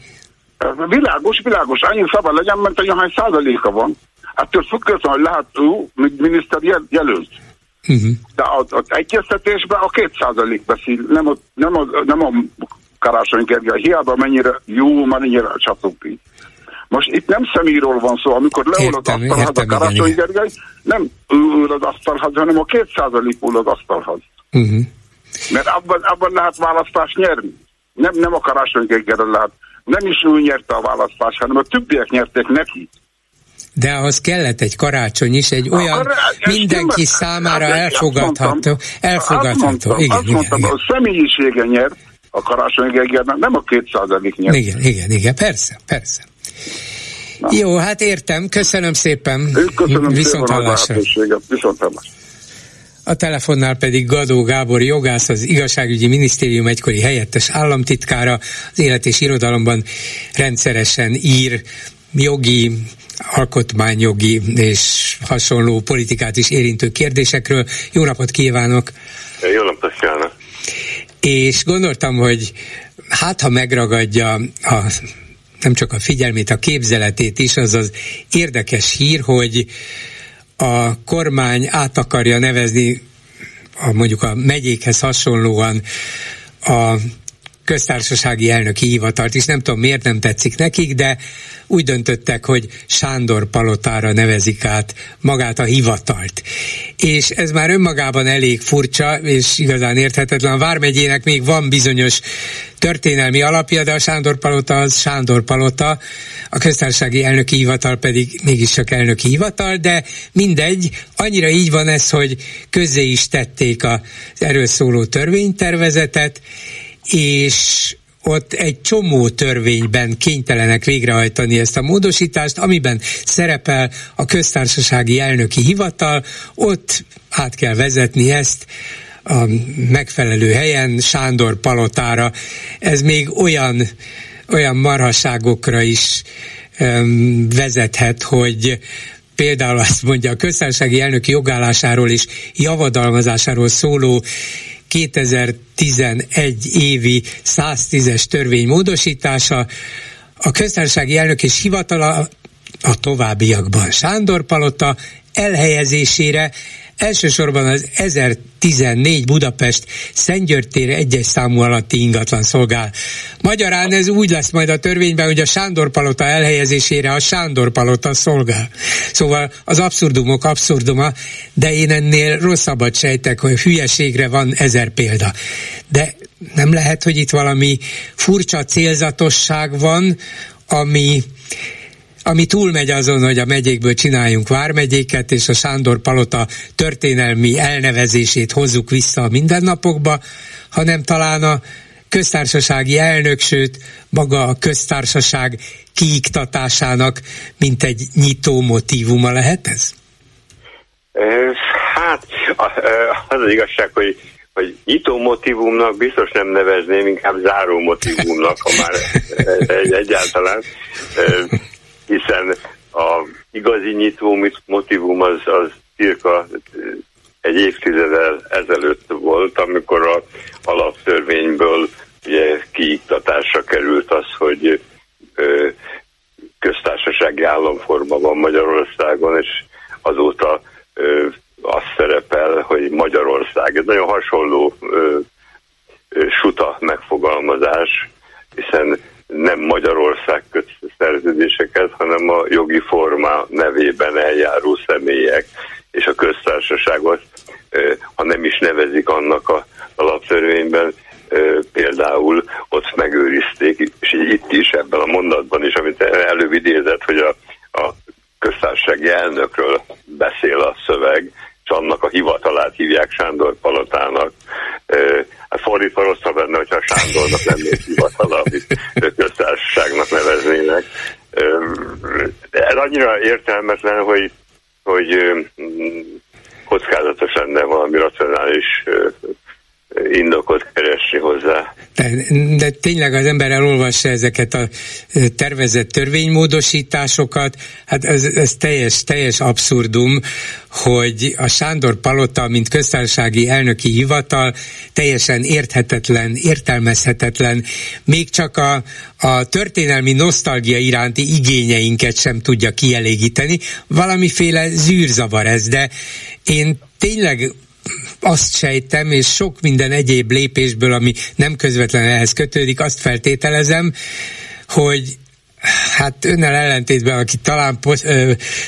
Világos, világos. Annyi szava legyen, mert egy hány százaléka van. Ettől függetlenül, hogy lehet ő miniszter jelölt. Uh-huh. De az, az egyeztetésben a két százalék beszél, nem a, nem a, nem a Karácsony Gergely, hiába mennyire jó, mennyire csatopi. Most itt nem személyről van szó, amikor leül az asztalhoz a Karácsony Gergely, nem ül az asztalhoz, hanem a két százalék ül az asztalhoz. Uh-huh. Mert abban, abban lehet választást nyerni. Nem, nem a Karácsony Gergelyre lehet. Nem is ő nyerte a választást, hanem a többiek nyerték neki. De ahhoz kellett egy karácsony is, egy olyan Akkor, mindenki számára hát, elfogadható. elfogadható. Azt mondtam, igen, azt igen, mondtam igen. a személyisége nyert, a karácsony Gergelynek nem a kétszázadik nyert. Igen, igen, igen, persze, persze. Na. Jó, hát értem, köszönöm szépen. Köszönöm Viszont szépen hallásra. Viszont hallásra. A telefonnál pedig Gadó Gábor jogász, az igazságügyi minisztérium egykori helyettes államtitkára, az élet és irodalomban rendszeresen ír jogi, alkotmányjogi és hasonló politikát is érintő kérdésekről. Jó napot kívánok! Jó napot kívánok! És gondoltam, hogy hát ha megragadja a nem csak a figyelmét, a képzeletét is, az az érdekes hír, hogy a kormány át akarja nevezni a, mondjuk a megyékhez hasonlóan a köztársasági elnöki hivatalt is. Nem tudom, miért nem tetszik nekik, de úgy döntöttek, hogy Sándor Palotára nevezik át magát a hivatalt. És ez már önmagában elég furcsa, és igazán érthetetlen. A Vármegyének még van bizonyos történelmi alapja, de a Sándor Palota az Sándor Palota, a köztársasági elnöki hivatal pedig mégiscsak elnöki hivatal, de mindegy, annyira így van ez, hogy közzé is tették az erről szóló törvénytervezetet, és ott egy csomó törvényben kénytelenek végrehajtani ezt a módosítást, amiben szerepel a köztársasági elnöki hivatal, ott át kell vezetni ezt a megfelelő helyen, Sándor palotára. Ez még olyan, olyan marhaságokra is um, vezethet, hogy például azt mondja a köztársasági elnöki jogállásáról és javadalmazásáról szóló 2011 évi 110-es törvény módosítása, a köztársasági elnök és hivatala a továbbiakban Sándor Palota elhelyezésére elsősorban az 1014 Budapest Szentgyörtér egyes számú alatti ingatlan szolgál. Magyarán ez úgy lesz majd a törvényben, hogy a Sándor Palota elhelyezésére a Sándor Palota szolgál. Szóval az abszurdumok abszurduma, de én ennél rosszabbat sejtek, hogy hülyeségre van ezer példa. De nem lehet, hogy itt valami furcsa célzatosság van, ami ami túlmegy azon, hogy a megyékből csináljunk vármegyéket, és a Sándor Palota történelmi elnevezését hozzuk vissza a mindennapokba, hanem talán a köztársasági elnök, sőt maga a köztársaság kiiktatásának, mint egy nyitó motívuma lehet ez? Hát az az igazság, hogy hogy nyitó motivumnak biztos nem nevezném, inkább záró motivumnak, ha már egy, egyáltalán hiszen a igazi nyitó motivum az, az cirka egy évtizeddel ezelőtt volt, amikor a alaptörvényből ugye kiiktatásra került az, hogy ö, köztársasági államforma van Magyarországon, és azóta ö, az szerepel, hogy Magyarország. Ez nagyon hasonló ö, ö, suta megfogalmazás, hiszen nem Magyarország köt szerződéseket, hanem a jogi forma nevében eljáró személyek és a köztársaságot, ha nem is nevezik annak a alaptörvényben, például ott megőrizték, és itt is ebben a mondatban is, amit előbb idézett, hogy a, a köztársasági elnökről beszél a szöveg, annak a hivatalát hívják Sándor Palotának. Hát fordítva rosszabb lenne, hogyha Sándornak lennék hivatala, amit köztársaságnak neveznének. Ez annyira értelmetlen, hogy, hogy kockázatos lenne valami racionális indokot keresni hozzá. De, de tényleg az ember elolvassa ezeket a tervezett törvénymódosításokat, hát ez, ez teljes, teljes abszurdum, hogy a Sándor Palota, mint köztársasági elnöki hivatal teljesen érthetetlen, értelmezhetetlen, még csak a, a történelmi nosztalgia iránti igényeinket sem tudja kielégíteni. Valamiféle zűrzavar ez, de én tényleg azt sejtem, és sok minden egyéb lépésből, ami nem közvetlenül ehhez kötődik, azt feltételezem, hogy hát önnel ellentétben, aki talán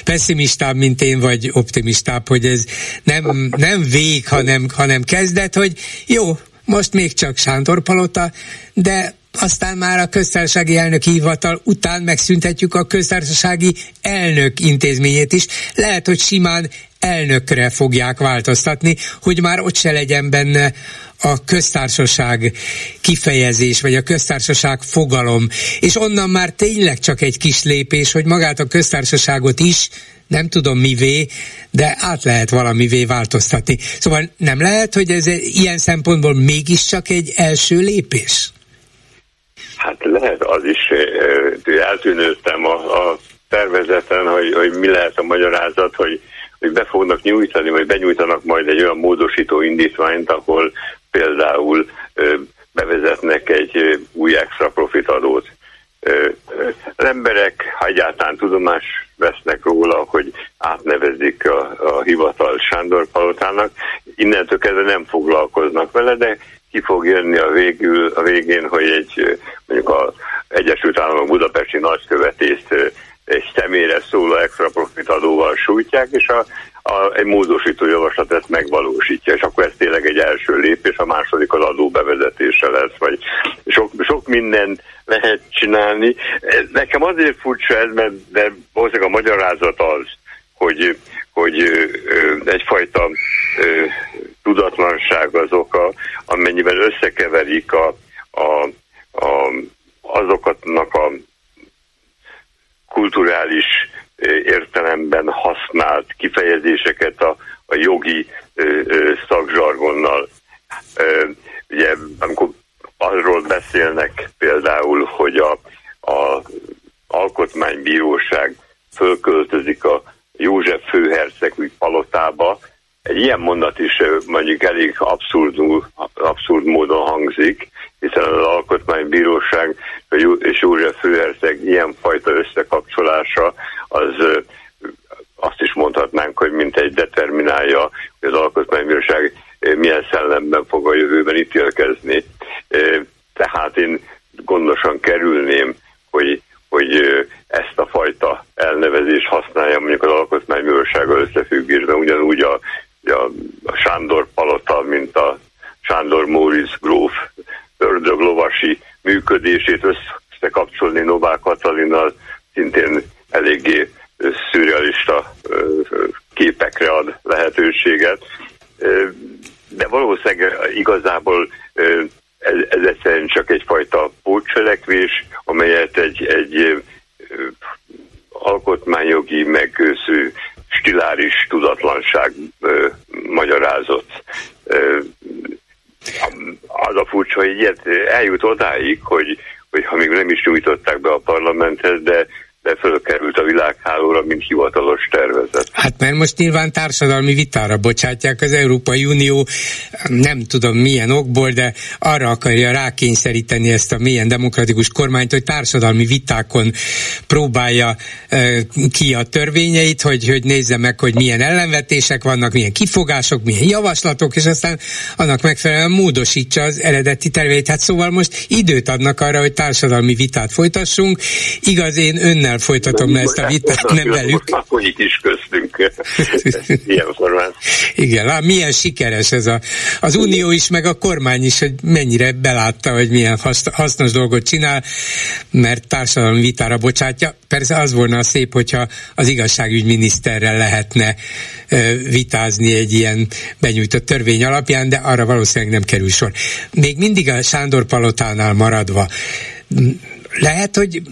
pessimistább, mint én, vagy optimistább, hogy ez nem, nem vég, hanem, hanem kezdet, hogy jó, most még csak Sándor Palota, de aztán már a köztársasági elnök hivatal után megszüntetjük a köztársasági elnök intézményét is. Lehet, hogy simán elnökre fogják változtatni, hogy már ott se legyen benne a köztársaság kifejezés, vagy a köztársaság fogalom. És onnan már tényleg csak egy kis lépés, hogy magát a köztársaságot is nem tudom mivé, de át lehet valamivé változtatni. Szóval nem lehet, hogy ez ilyen szempontból mégiscsak egy első lépés? Hát lehet az is, eltűnődtem a, a tervezeten, hogy, hogy mi lehet a magyarázat, hogy, hogy be fognak nyújtani, vagy benyújtanak majd egy olyan módosító indítványt, ahol például bevezetnek egy új extra profit adót. Az emberek, ha egyáltalán tudomás vesznek róla, hogy átnevezik a, a hivatal Sándor Palotának, innentől kezdve nem foglalkoznak vele, de ki fog jönni a, végül, a végén, hogy egy mondjuk a Egyesült Államok budapesti nagykövetést egy személyre szóló extra profit adóval sújtják, és a, a, egy módosító javaslat ezt megvalósítja, és akkor ez tényleg egy első lépés, a második az adó bevezetése lesz, vagy sok, sok mindent lehet csinálni. Nekem azért furcsa ez, mert de valószínűleg a magyarázat az, hogy, hogy egyfajta tudatlanság az oka, amennyiben összekeverik a, a, a, azokatnak a kulturális értelemben használt kifejezéseket a, a jogi szakzsargonnal. Ugye, amikor arról beszélnek például, hogy a, a alkotmánybíróság fölköltözik a József főherceg palotába, egy ilyen mondat is mondjuk elég abszurd, abszurd módon hangzik, hiszen az Alkotmánybíróság és József főherceg ilyenfajta összekapcsolása az azt is mondhatnánk, hogy mint egy determinálja, hogy az Alkotmánybíróság milyen szellemben fog a jövőben ítélkezni. Tehát én gondosan kerülném, hogy, hogy ezt a fajta elnevezést használja mondjuk az Alkotmánybírósággal összefüggésben, ugyanúgy a a, Sándor Palota, mint a Sándor Móricz gróf ördöglovasi működését összekapcsolni Novák Katalinnal szintén eléggé szürrealista képekre ad lehetőséget. De valószínűleg igazából ez, ez egyszerűen csak egyfajta pótcselekvés, amelyet egy, egy alkotmányjogi, meg stiláris tudatlanság ö, magyarázott. Ö, az a furcsa, hogy ilyet eljut odáig, hogy, hogy ha még nem is nyújtották be a parlamenthez, de de fölkerült a világhálóra, mint hivatalos tervezet. Hát mert most nyilván társadalmi vitára bocsátják az Európai Unió, nem tudom milyen okból, de arra akarja rákényszeríteni ezt a milyen demokratikus kormányt, hogy társadalmi vitákon próbálja ki a törvényeit, hogy, hogy nézze meg, hogy milyen ellenvetések vannak, milyen kifogások, milyen javaslatok, és aztán annak megfelelően módosítsa az eredeti terveit. Hát szóval most időt adnak arra, hogy társadalmi vitát folytassunk. Igaz, én önnel önnel folytatom le ezt a vitát, nem velük. Akkor itt is köztünk ilyen formán. Igen, lám, milyen sikeres ez a, az Unió is, meg a kormány is, hogy mennyire belátta, hogy milyen hasznos dolgot csinál, mert társadalmi vitára bocsátja. Persze az volna a szép, hogyha az igazságügyminiszterrel lehetne vitázni egy ilyen benyújtott törvény alapján, de arra valószínűleg nem kerül sor. Még mindig a Sándor Palotánál maradva, lehet, hogy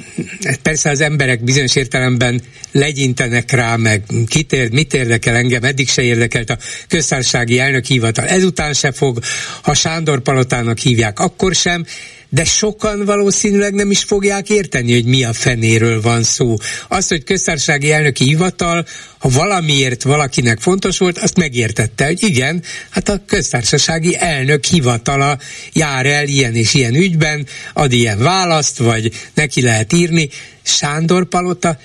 persze az emberek bizonyos értelemben legyintenek rá, meg kit ér, mit érdekel engem, eddig se érdekelt a köztársasági elnök hivatal, ezután se fog, ha Sándor Palotának hívják, akkor sem, de sokan valószínűleg nem is fogják érteni, hogy mi a fenéről van szó. Az, hogy köztársasági elnöki hivatal, ha valamiért valakinek fontos volt, azt megértette, hogy igen, hát a köztársasági elnök hivatala jár el ilyen és ilyen ügyben, ad ilyen választ, vagy neki lehet írni. Sándor Palota,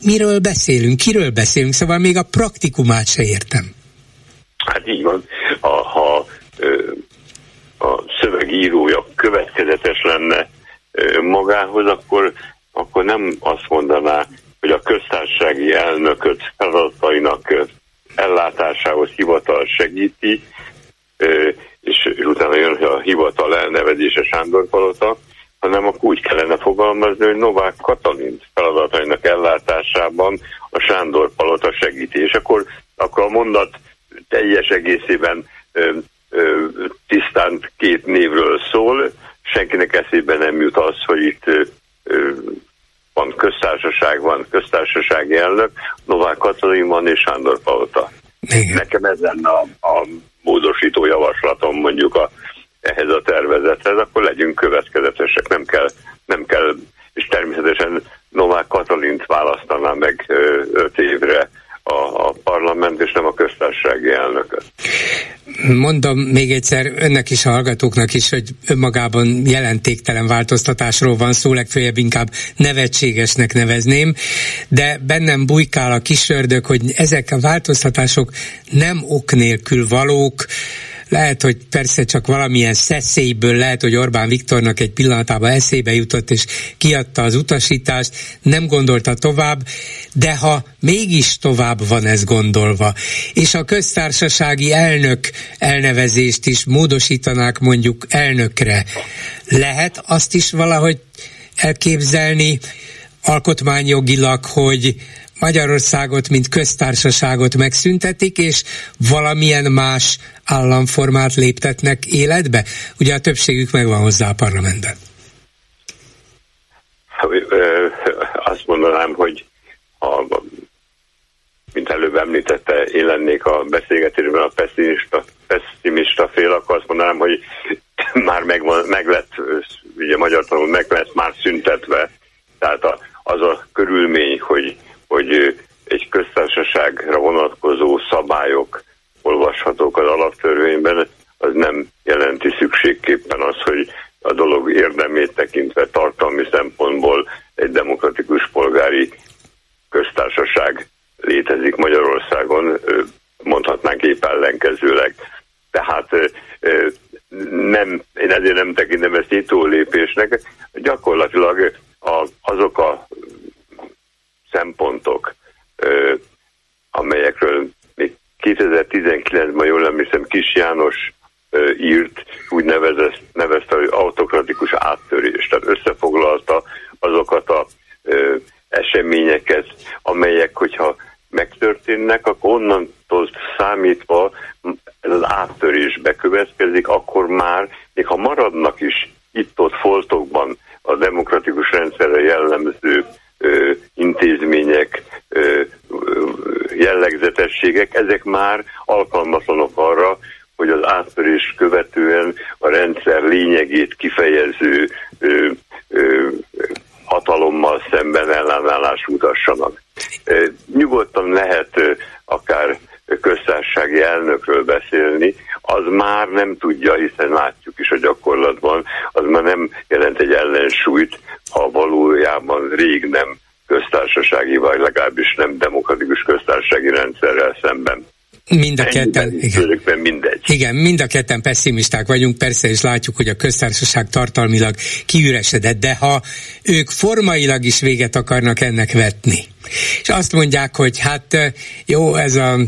miről beszélünk, kiről beszélünk, szóval még a praktikumát se értem. Hát így van. A, ha a szövegírója következetes lenne magához, akkor, akkor nem azt mondaná, hogy a köztársasági elnököt feladatainak ellátásához hivatal segíti, és utána jön a hivatal elnevezése Sándor Palota, hanem akkor úgy kellene fogalmazni, hogy Novák Katalin feladatainak ellátásában a Sándor Palota segíti. És akkor, akkor a mondat teljes egészében tisztán két névről szól, senkinek eszébe nem jut az, hogy itt van köztársaság, van köztársasági elnök, Novák Katalin van és Sándor Palota. Igen. Nekem ez lenne a, a módosító javaslatom mondjuk a, ehhez a tervezethez, akkor legyünk következetesek, nem kell, nem kell. És természetesen Novák Katalint választaná meg öt évre a, a parlament, és nem a köztársasági elnököt. Mondom még egyszer önnek is, a hallgatóknak is, hogy önmagában jelentéktelen változtatásról van szó, legfeljebb inkább nevetségesnek nevezném, de bennem bujkál a kisördög, hogy ezek a változtatások nem ok nélkül valók, lehet, hogy persze csak valamilyen szeszélyből, lehet, hogy Orbán Viktornak egy pillanatában eszébe jutott, és kiadta az utasítást, nem gondolta tovább, de ha mégis tovább van ez gondolva, és a köztársasági elnök elnevezést is módosítanák mondjuk elnökre, lehet azt is valahogy elképzelni alkotmányjogilag, hogy Magyarországot, mint köztársaságot megszüntetik, és valamilyen más államformát léptetnek életbe? Ugye a többségük megvan hozzá a parlamentben. Azt mondanám, hogy a, mint előbb említette, én lennék a beszélgetésben a pessimista, pessimista fél, akkor azt mondanám, hogy már megvan, meg lett, ugye magyar tanul meg lett már szüntetve, tehát a, az a körülmény, hogy hogy egy köztársaságra vonatkozó szabályok olvashatók az alaptörvényben, az nem jelenti szükségképpen az, hogy a dolog érdemét tekintve tartalmi szempontból egy demokratikus polgári köztársaság létezik Magyarországon, mondhatnánk épp ellenkezőleg. Tehát nem, én ezért nem tekintem ezt nyitó lépésnek, gyakorlatilag a, azok a szempontok, amelyekről még 2019-ben jól emlékszem Kis János írt, úgy nevezett, nevezte, hogy autokratikus áttörés. Tehát összefoglalta azokat a eseményeket, amelyek, hogyha megtörténnek, akkor onnantól számítva ez az áttörés bekövetkezik, akkor már, még ha maradnak is itt-ott foltokban a demokratikus rendszerre jellemző intézmények, jellegzetességek, ezek már alkalmatlanok arra, hogy az áttörés követően a rendszer lényegét kifejező hatalommal szemben ellenállás mutassanak. Nyugodtan lehet akár köztársasági elnökről beszélni, az már nem tudja, hiszen látjuk is a gyakorlatban, az már nem jelent egy ellensúlyt, ha valójában rég nem köztársasági, vagy legalábbis nem demokratikus köztársasági rendszerrel szemben. Mind a ketten, igen. mindegy. Igen, mind a ketten pessimisták vagyunk, persze, és látjuk, hogy a köztársaság tartalmilag kiüresedett, de ha ők formailag is véget akarnak ennek vetni, és azt mondják, hogy hát jó, ez a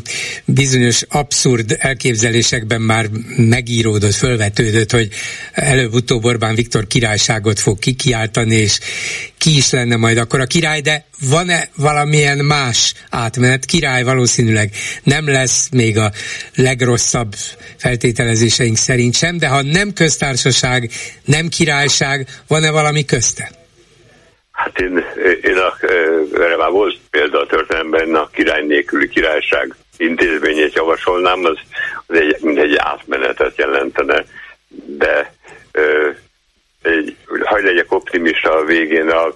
bizonyos abszurd elképzelésekben már megíródott, fölvetődött, hogy előbb-utóbb Orbán Viktor királyságot fog kikiáltani, és ki is lenne majd akkor a király, de van-e valamilyen más átmenet? Király valószínűleg nem lesz még a legrosszabb feltételezéseink szerint sem, de ha nem köztársaság, nem királyság, van-e valami közte? Hát én, én a, erre már volt példa a történelemben, a király nélküli királyság intézményét javasolnám, az, az egy, mint egy átmenetet jelentene, de ö, egy, hagyj legyek optimista a végén, a,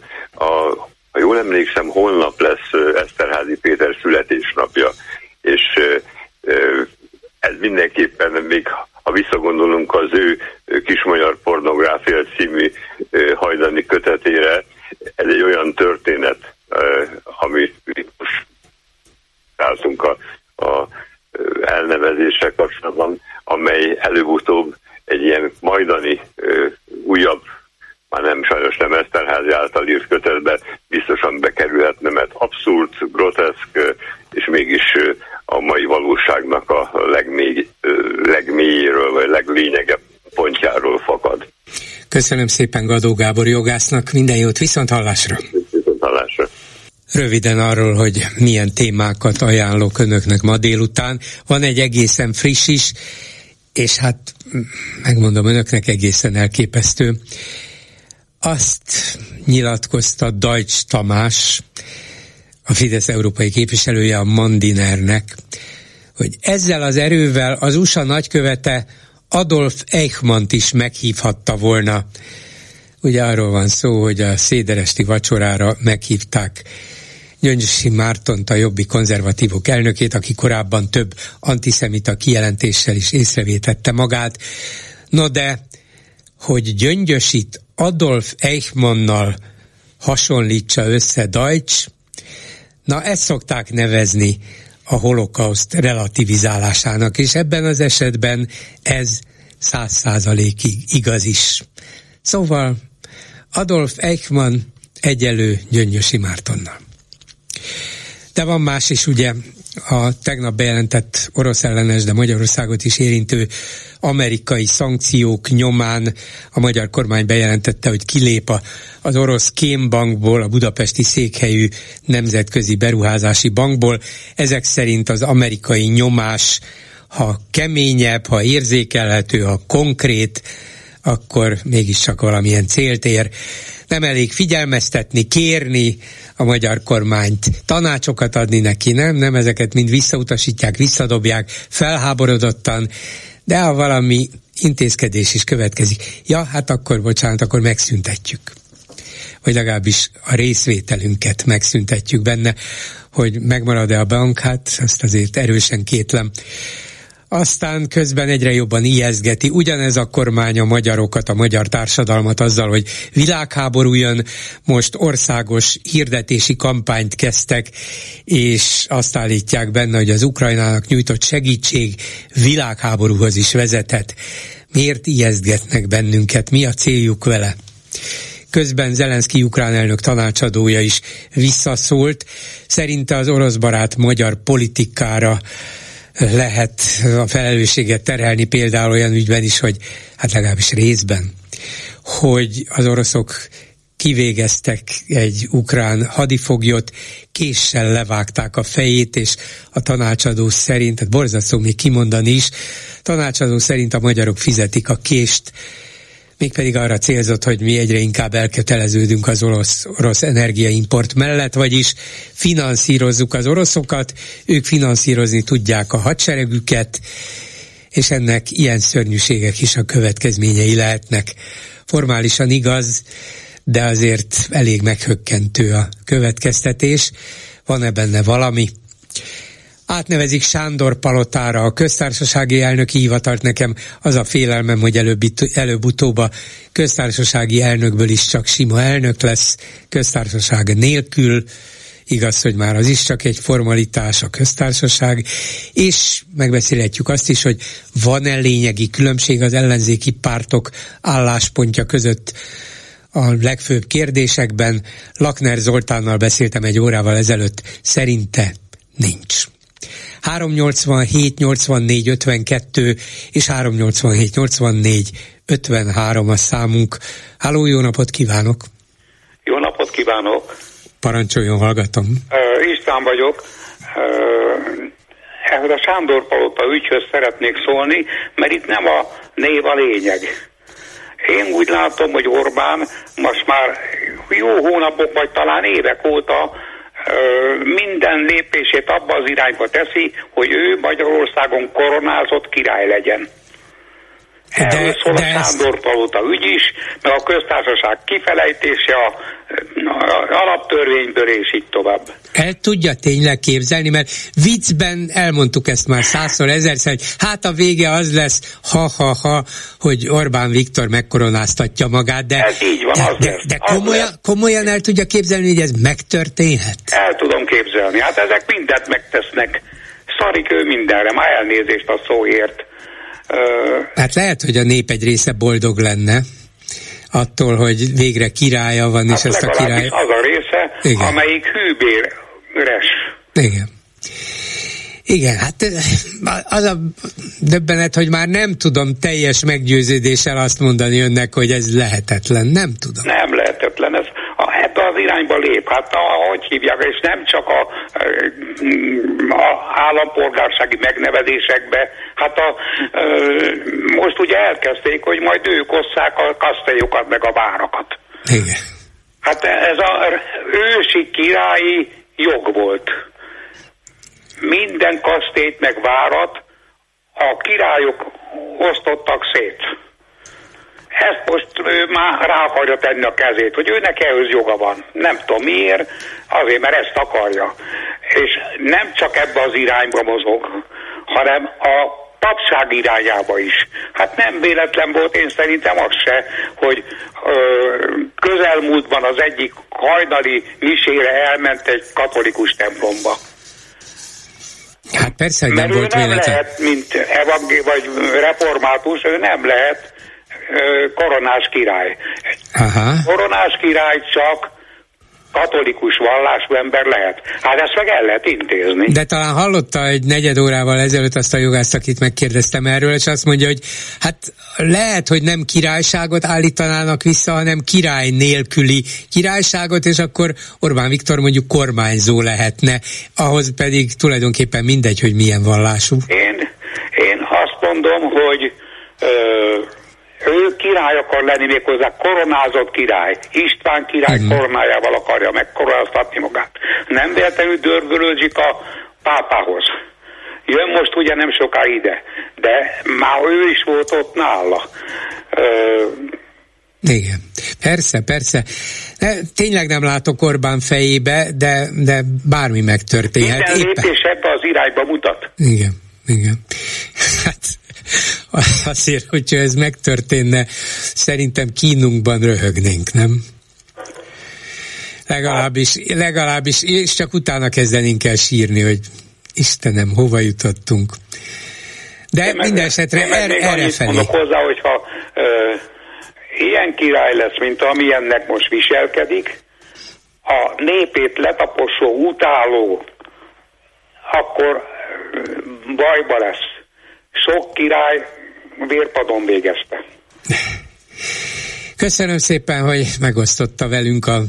a, ha jól emlékszem, holnap lesz Eszterházi Péter születésnapja, és ö, ez mindenképpen még ha visszagondolunk az ő kis magyar pornográfia című hajdani kötetére, ez egy olyan történet, amit most álltunk a, a elnevezések kapcsolatban, amely előbb-utóbb egy ilyen majdani újabb, már nem sajnos nem Eszterházi által írt kötetbe biztosan bekerülhetne, mert abszurd, groteszk, és mégis a mai valóságnak a legmély, legmélyéről, vagy leglényegebb pontjáról fakad. Köszönöm szépen Gadó Gábor jogásznak, minden jót, viszont hallásra! Viszont hallásra! Röviden arról, hogy milyen témákat ajánlok önöknek ma délután. Van egy egészen friss is, és hát megmondom önöknek egészen elképesztő. Azt nyilatkozta Deutsch Tamás, a Fidesz európai képviselője a Mandinernek, hogy ezzel az erővel az USA nagykövete Adolf Eichmann-t is meghívhatta volna. Ugye arról van szó, hogy a széderesti vacsorára meghívták Gyöngyösi Mártont, a jobbi konzervatívok elnökét, aki korábban több antiszemita kijelentéssel is észrevétette magát. No de, hogy Gyöngyösit Adolf Eichmannnal hasonlítsa össze Deutsch, na ezt szokták nevezni a holokauszt relativizálásának, és ebben az esetben ez száz százalékig igaz is. Szóval Adolf Eichmann egyelő Gyöngyösi Mártonnal. De van más is, ugye a tegnap bejelentett orosz ellenes, de Magyarországot is érintő amerikai szankciók nyomán a magyar kormány bejelentette, hogy kilép az orosz Kémbankból, a budapesti székhelyű nemzetközi beruházási bankból. Ezek szerint az amerikai nyomás, ha keményebb, ha érzékelhető, ha konkrét, akkor mégiscsak valamilyen célt ér. Nem elég figyelmeztetni, kérni a magyar kormányt, tanácsokat adni neki, nem? Nem ezeket mind visszautasítják, visszadobják, felháborodottan, de ha valami intézkedés is következik, ja, hát akkor, bocsánat, akkor megszüntetjük. Vagy legalábbis a részvételünket megszüntetjük benne, hogy megmarad-e a bank, hát azt azért erősen kétlem aztán közben egyre jobban ijeszgeti ugyanez a kormány a magyarokat, a magyar társadalmat azzal, hogy világháború jön, most országos hirdetési kampányt kezdtek, és azt állítják benne, hogy az Ukrajnának nyújtott segítség világháborúhoz is vezethet. Miért ijesztgetnek bennünket? Mi a céljuk vele? Közben Zelenszky ukrán elnök tanácsadója is visszaszólt. Szerinte az orosz barát magyar politikára lehet a felelősséget terhelni például olyan ügyben is, hogy hát legalábbis részben, hogy az oroszok kivégeztek egy ukrán hadifoglyot, késsel levágták a fejét, és a tanácsadó szerint, tehát borzasztó még kimondani is, tanácsadó szerint a magyarok fizetik a kést, mégpedig arra célzott, hogy mi egyre inkább elköteleződünk az orosz, orosz energiaimport mellett, vagyis finanszírozzuk az oroszokat, ők finanszírozni tudják a hadseregüket, és ennek ilyen szörnyűségek is a következményei lehetnek. Formálisan igaz, de azért elég meghökkentő a következtetés. Van-e benne valami? Átnevezik Sándor Palotára. A köztársasági elnöki hivatalt nekem. Az a félelmem, hogy előbb, előbb-utóbb a köztársasági elnökből is csak sima elnök lesz, köztársaság nélkül, igaz, hogy már az is csak egy formalitás a köztársaság, és megbeszélhetjük azt is, hogy van-e lényegi különbség az ellenzéki pártok álláspontja között a legfőbb kérdésekben. Lakner Zoltánnal beszéltem egy órával ezelőtt, szerinte nincs. 387 84 52 és 387 84 53 a számunk. Háló, jó napot kívánok! Jó napot kívánok! Parancsoljon, hallgatom. Uh, István vagyok. Uh, ehhez a Sándor Palota ügyhöz szeretnék szólni, mert itt nem a név a lényeg. Én úgy látom, hogy Orbán most már jó hónapok, vagy talán évek óta minden lépését abba az irányba teszi, hogy ő Magyarországon koronázott király legyen. Erről szól a Sándor Palota ügy is, meg a köztársaság kifelejtése a, a alaptörvényből, és így tovább. El tudja tényleg képzelni, mert viccben elmondtuk ezt már százszor, ezerszer, hogy hát a vége az lesz, ha-ha-ha, hogy Orbán Viktor megkoronáztatja magát, de, ez így van, de, az de, lesz, de az komolyan, lesz. komolyan el tudja képzelni, hogy ez megtörténhet? El tudom képzelni. Hát ezek mindent megtesznek. Szarik ő mindenre, már elnézést a szóért. Hát lehet, hogy a nép egy része boldog lenne attól, hogy végre királya van, hát és ezt a király... az a része, Igen. amelyik hűbéres. Igen. Igen, hát az a döbbenet, hogy már nem tudom teljes meggyőződéssel azt mondani önnek, hogy ez lehetetlen. Nem tudom. Nem lehetetlen. Irányba lép. Hát ahogy hívják, és nem csak a, a állampolgársági megnevezésekbe, hát a, most ugye elkezdték, hogy majd ők osszák a kasztélyokat meg a várakat. Igen. Hát ez a ősi királyi jog volt. Minden kasztélyt meg várat a királyok osztottak szét ezt most ő már rá akarja tenni a kezét, hogy őnek ehhez joga van. Nem tudom miért, azért, mert ezt akarja. És nem csak ebbe az irányba mozog, hanem a papság irányába is. Hát nem véletlen volt, én szerintem az se, hogy ö, közelmúltban az egyik hajnali misére elment egy katolikus templomba. Hát persze, hogy nem Mert volt ő nem véletlen. lehet, mint evangé- vagy református, ő nem lehet koronás király. Aha. Koronás király csak katolikus vallású ember lehet. Hát ezt meg el lehet intézni. De talán hallotta egy negyed órával ezelőtt azt a jogászt, akit megkérdeztem erről, és azt mondja, hogy hát lehet, hogy nem királyságot állítanának vissza, hanem király nélküli királyságot, és akkor Orbán Viktor mondjuk kormányzó lehetne, ahhoz pedig tulajdonképpen mindegy, hogy milyen vallású. Én, én azt mondom, hogy ö, ő király akar lenni méghozzá koronázott király. István király uh-huh. koronájával akarja megkoronáztatni magát. Nem véletlenül dörgölőzik a pápához. Jön most ugye nem soká ide, de már ő is volt ott nála. Ö, igen, persze, persze. De, tényleg nem látok Orbán fejébe, de, de bármi megtörténhet. Minden lépés ebbe az irányba mutat. Igen, igen. Hát azért, hogyha ez megtörténne, szerintem kínunkban röhögnénk, nem? Legalábbis, legalábbis, és csak utána kezdenénk el sírni, hogy Istenem, hova jutottunk. De én minden esetre er, erre felé. Mondok hozzá, hogyha ö, ilyen király lesz, mint amilyennek most viselkedik, a népét letaposó, utáló, akkor bajba lesz. Sok király vérpadon végezte. Köszönöm szépen, hogy megosztotta velünk a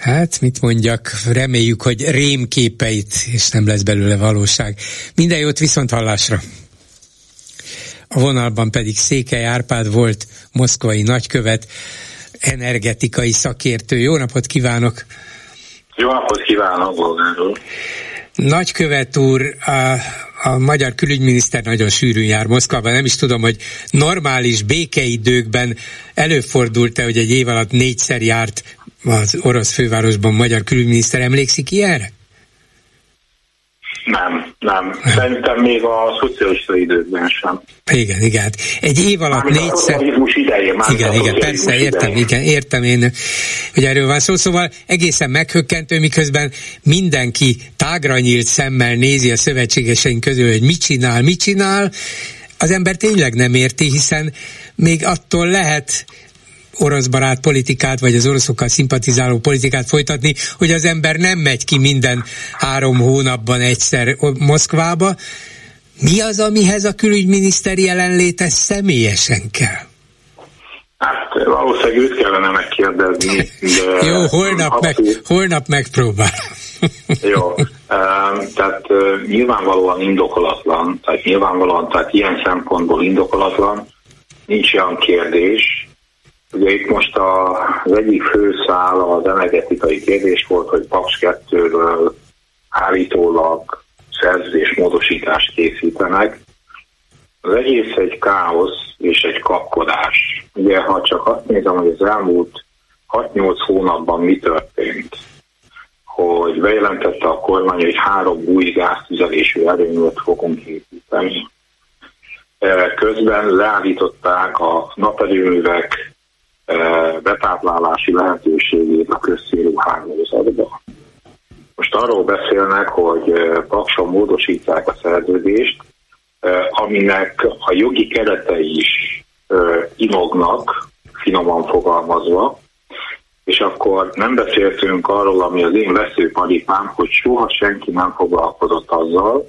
Hát, mit mondjak, reméljük, hogy rémképeit, és nem lesz belőle valóság. Minden jót viszont hallásra! A vonalban pedig Székely Árpád volt moszkvai nagykövet, energetikai szakértő. Jó napot kívánok! Jó napot kívánok, Bolgár úr! Nagykövet úr, a, a magyar külügyminiszter nagyon sűrűn jár Moszkvában. Nem is tudom, hogy normális békeidőkben előfordult-e, hogy egy év alatt négyszer járt az orosz fővárosban magyar külügyminiszter. Emlékszik ilyenre? Nem, nem. Szerintem még a szocialista időkben sem. Igen, igen. Hát egy év alatt Mármint négyszer... idején, igen, igen, persze, értem, idején. igen, értem én, hogy erről van szó. Szóval egészen meghökkentő, miközben mindenki tágra nyílt szemmel nézi a szövetségeseink közül, hogy mit csinál, mit csinál, az ember tényleg nem érti, hiszen még attól lehet orosz barát politikát, vagy az oroszokkal szimpatizáló politikát folytatni, hogy az ember nem megy ki minden három hónapban egyszer Moszkvába. Mi az, amihez a külügyminiszter jelenléte személyesen kell? Hát valószínűleg őt kellene megkérdezni. De Jó, holnap, meg, holnap megpróbál. Jó, tehát nyilvánvalóan indokolatlan, tehát nyilvánvalóan, tehát ilyen szempontból indokolatlan, nincs olyan kérdés, Ugye itt most a, az egyik főszál az energetikai kérdés volt, hogy Paks 2-ről állítólag szerződés módosítást készítenek. Az egész egy káosz és egy kapkodás. Ugye, ha csak azt nézem, hogy az elmúlt 6-8 hónapban mi történt, hogy bejelentette a kormány, hogy három új gáztüzelésű erőművet fogunk építeni. Közben leállították a naperőművek betáplálási lehetőségét a közszélú hálózatba. Most arról beszélnek, hogy pakson módosítják a szerződést, aminek a jogi keretei is inognak, finoman fogalmazva, és akkor nem beszéltünk arról, ami az én veszőparipám, hogy soha senki nem foglalkozott azzal,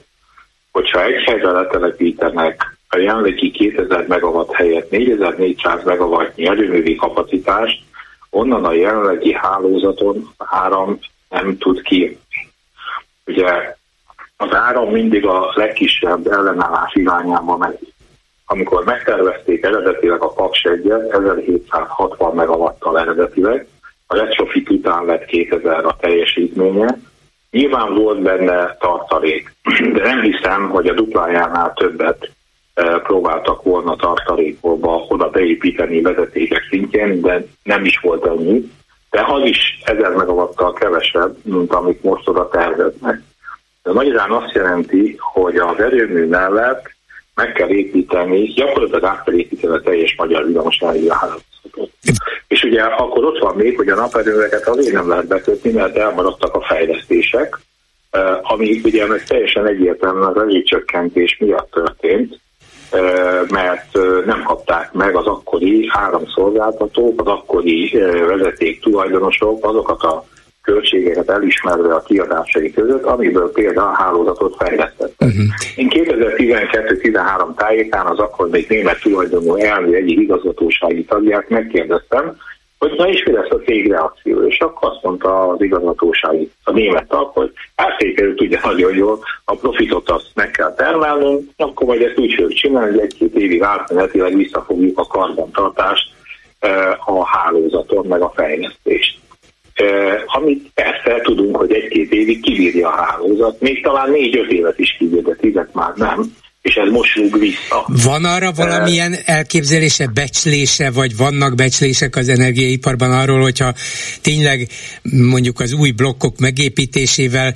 hogyha egy helyre letelepítenek a jelenlegi 2000 megawatt helyett 4400 megawattnyi erőművi kapacitást, onnan a jelenlegi hálózaton áram nem tud ki. Ugye az áram mindig a legkisebb ellenállás irányába megy. Amikor megtervezték eredetileg a Paks 1 1760 megawattal eredetileg, a retrofit után lett 2000 a teljesítménye, Nyilván volt benne tartalék, de nem hiszem, hogy a duplájánál többet próbáltak volna tartalékba oda beépíteni vezetékek szintjén, de nem is volt ennyi. De az is ezer megavattal kevesebb, mint amit most oda terveznek. De magyarán azt jelenti, hogy az erőmű mellett meg kell építeni, gyakorlatilag át kell építeni a teljes magyar villamos hálózatot. És ugye akkor ott van még, hogy a naperőműveket azért nem lehet bekötni, mert elmaradtak a fejlesztések, ami ugye meg teljesen egyértelműen az rezsicsökkentés miatt történt, mert nem kapták meg az akkori áramszolgáltatók, az akkori vezeték tulajdonosok azokat a költségeket elismerve a kiadásai között, amiből például a hálózatot fejlesztettek. Uh-huh. Én 2012-13 tájékán az akkor még német tulajdonú elmű egyik igazgatósági tagját megkérdeztem, hogy na és mi lesz a cég reakció, és akkor azt mondta az igazgatósági, a német tag, hogy áttékelő tudja nagyon jól, a profitot azt meg kell termelnünk, akkor majd ezt úgy fogjuk csinálni, hogy egy-két évig átmenetileg visszafogjuk a karbantartást eh, a hálózaton, meg a fejlesztést. Amit persze tudunk, hogy egy-két évig kibírja a hálózat, még talán négy-öt évet is kibír, de tizet már nem és ez most rúg vissza. Van arra valamilyen elképzelése, becslése, vagy vannak becslések az energiaiparban arról, hogyha tényleg mondjuk az új blokkok megépítésével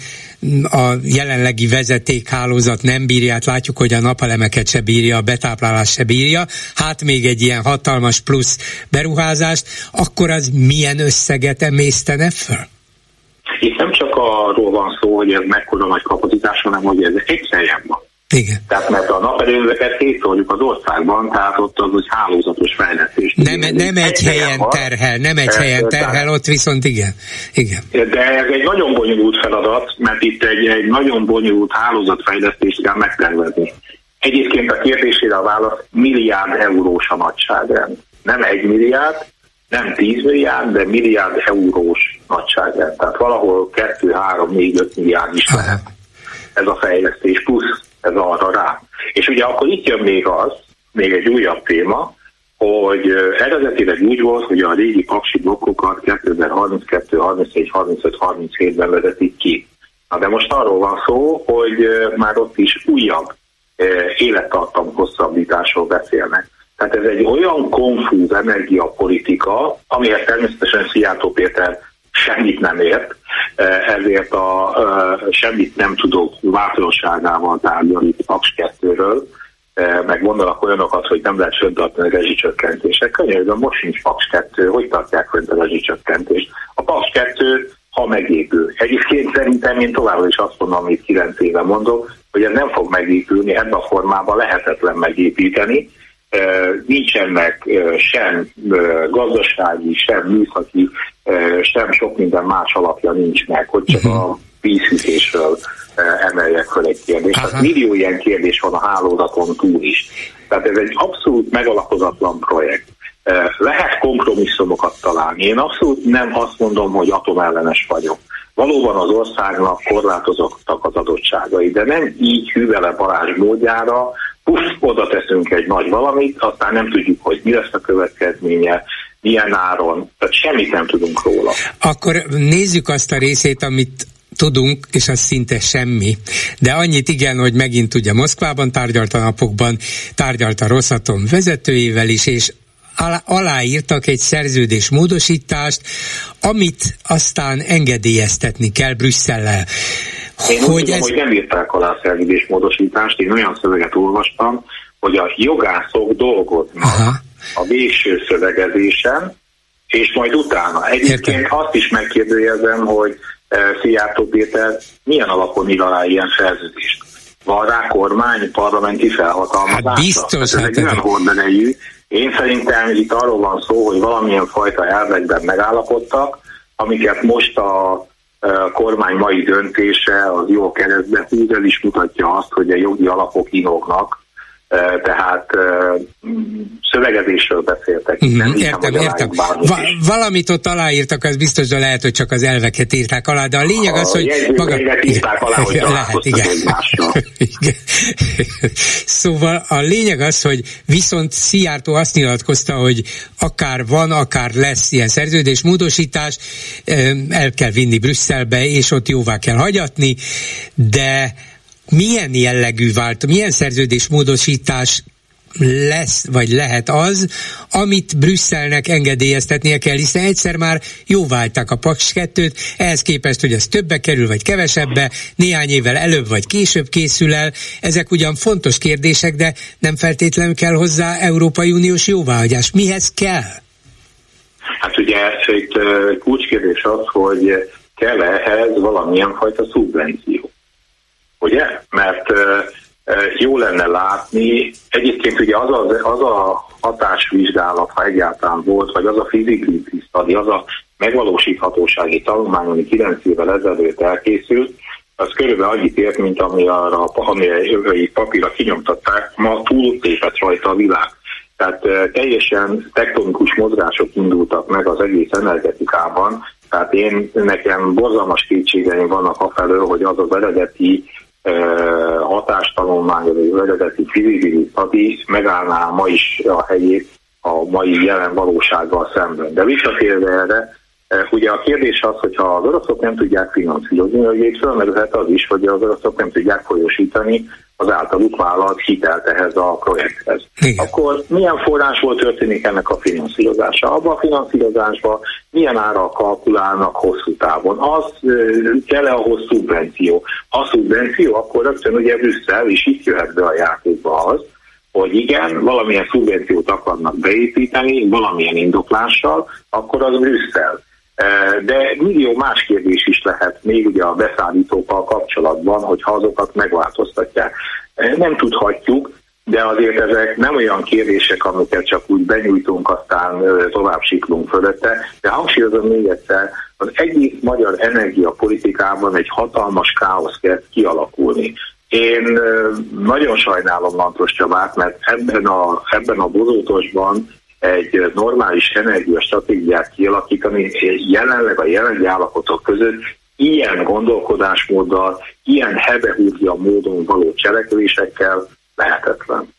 a jelenlegi vezetékhálózat nem bírja, hát látjuk, hogy a napelemeket se bírja, a betáplálás se bírja, hát még egy ilyen hatalmas plusz beruházást, akkor az milyen összeget emésztene föl? Itt nem csak arról van szó, hogy ez mekkora nagy kapacitás, hanem hogy ez egy helyen van. Igen. Tehát mert a naperőműveket szétszórjuk az országban, tehát ott az, hogy hálózatos fejlesztés. Nem, nem, nem egy helyen van. terhel, nem egy helyen terhel, ott viszont igen. igen. De ez egy nagyon bonyolult feladat, mert itt egy, egy nagyon bonyolult hálózatfejlesztést kell megtervezni. Egyébként a kérdésére a válasz milliárd eurós a nagyságrend. Nem egy milliárd, nem 10 milliárd, de milliárd eurós nagyságrend. Tehát valahol 2, 3, 4, 5 milliárd is lehet ez a fejlesztés, plusz ez arra rá. És ugye akkor itt jön még az, még egy újabb téma, hogy eredetileg úgy volt, hogy a régi paksi blokkokat 2032, 34, 35, 37-ben vezetik ki. Na de most arról van szó, hogy már ott is újabb élettartam hosszabbításról beszélnek. Tehát ez egy olyan konfúz energiapolitika, amihez természetesen Szijjártó Péter semmit nem ért, ezért a semmit nem tudok változóságával tárgyalni Paks 2-ről, meg mondanak olyanokat, hogy nem lehet fönntartani a rezsicsökkentések. Könyörgöm, most sincs Paks 2, hogy tartják fönt a rezsicsökkentést? A Paks 2, ha megépül. Egyébként szerintem én továbbra is azt mondom, amit 9 éve mondok, hogy ez nem fog megépülni, ebben a formában lehetetlen megépíteni, nincsenek sem gazdasági, sem műszaki, sem sok minden más alapja nincs meg, hogy csak uh-huh. a vízhűtésről emeljek föl egy kérdést. Tehát millió ilyen kérdés van a hálózaton túl is. Tehát ez egy abszolút megalapozatlan projekt. Lehet kompromisszumokat találni. Én abszolút nem azt mondom, hogy atomellenes vagyok. Valóban az országnak korlátozottak az adottságai, de nem így hűvele Balázs módjára, puff, oda teszünk egy nagy valamit, aztán nem tudjuk, hogy mi lesz a következménye, milyen áron, tehát semmit nem tudunk róla. Akkor nézzük azt a részét, amit tudunk, és az szinte semmi. De annyit igen, hogy megint ugye Moszkvában tárgyalt a napokban, tárgyalt a Rosszatom vezetőjével is, és aláírtak egy szerződés módosítást, amit aztán engedélyeztetni kell Brüsszellel. Én hogy, tudom, ez... hogy nem írták alá a szerződés módosítást, én olyan szöveget olvastam, hogy a jogászok dolgoznak Aha. a végső szövegezésen, és majd utána. Egyébként Értem. azt is megkérdőjezem, hogy e, Szijjártó Péter milyen alapon ír alá ilyen szerződést. Van rá kormány, parlamenti felhatalmazása? Hát biztos. Hát ez egy olyan horderejű. Én szerintem itt arról van szó, hogy valamilyen fajta elvekben megállapodtak, amiket most a kormány mai döntése az jó keresztbe is mutatja azt, hogy a jogi alapok inognak, tehát szövegezésről beszéltek. Mm, nem értem, értem. Va- valamit ott aláírtak, az biztos, de lehet, hogy csak az elveket írták alá, de a lényeg az, hogy... Maga... írták alá, hogy lehet, igen. igen. szóval a lényeg az, hogy viszont Szijjártó azt nyilatkozta, hogy akár van, akár lesz ilyen szerződés, módosítás, el kell vinni Brüsszelbe, és ott jóvá kell hagyatni, de milyen jellegű vált, milyen szerződésmódosítás lesz, vagy lehet az, amit Brüsszelnek engedélyeztetnie kell, hiszen egyszer már jóválták a Paks 2-t, ehhez képest, hogy ez többe kerül, vagy kevesebbe, néhány évvel előbb vagy később készül el. Ezek ugyan fontos kérdések, de nem feltétlenül kell hozzá Európai Uniós jóváhagyás. Mihez kell? Hát ugye itt kulcskérdés az, hogy kell ehhez valamilyen fajta szubvenció ugye? Mert jó lenne látni, egyébként ugye az, az, az a hatásvizsgálat, ha egyáltalán volt, vagy az a feasibility study, az a megvalósíthatósági tanulmány, ami 9 évvel ezelőtt elkészült, az körülbelül annyit ért, mint ami arra, ami a papírra kinyomtatták, ma túltépett rajta a világ. Tehát teljesen tektonikus mozgások indultak meg az egész energetikában, tehát én nekem borzalmas kétségeim vannak afelől, hogy az az eredeti hatástanulmány, az eredeti fizikai megállná ma is a helyét a mai jelen valósággal szemben. De visszatérve erre, ugye a kérdés az, hogy ha az oroszok nem tudják finanszírozni, hogy fölmerülhet az is, hogy az oroszok nem tudják folyosítani az általuk vállalt hitelt ehhez a projekthez. Igen. Akkor milyen forrásból történik ennek a finanszírozása? Abban a finanszírozásban milyen ára kalkulálnak hosszú távon? Az kell-e ahhoz szubvenció? Ha szubvenció, akkor rögtön ugye Brüsszel is itt jöhet be a játékba az, hogy igen, valamilyen szubvenciót akarnak beépíteni, valamilyen indoklással, akkor az Brüsszel. De millió más kérdés is lehet még ugye a beszállítókkal kapcsolatban, hogyha azokat megváltoztatják. Nem tudhatjuk, de azért ezek nem olyan kérdések, amiket csak úgy benyújtunk, aztán tovább siklunk fölötte. De hangsúlyozom még egyszer, az egész magyar energiapolitikában egy hatalmas káosz kezd kialakulni. Én nagyon sajnálom Lantros Csabát, mert ebben a, ebben a bozótosban egy normális energiastratégiát kialakítani jelenleg a jelenlegi állapotok között ilyen gondolkodásmóddal, ilyen hebehúzja módon való cselekvésekkel lehetetlen.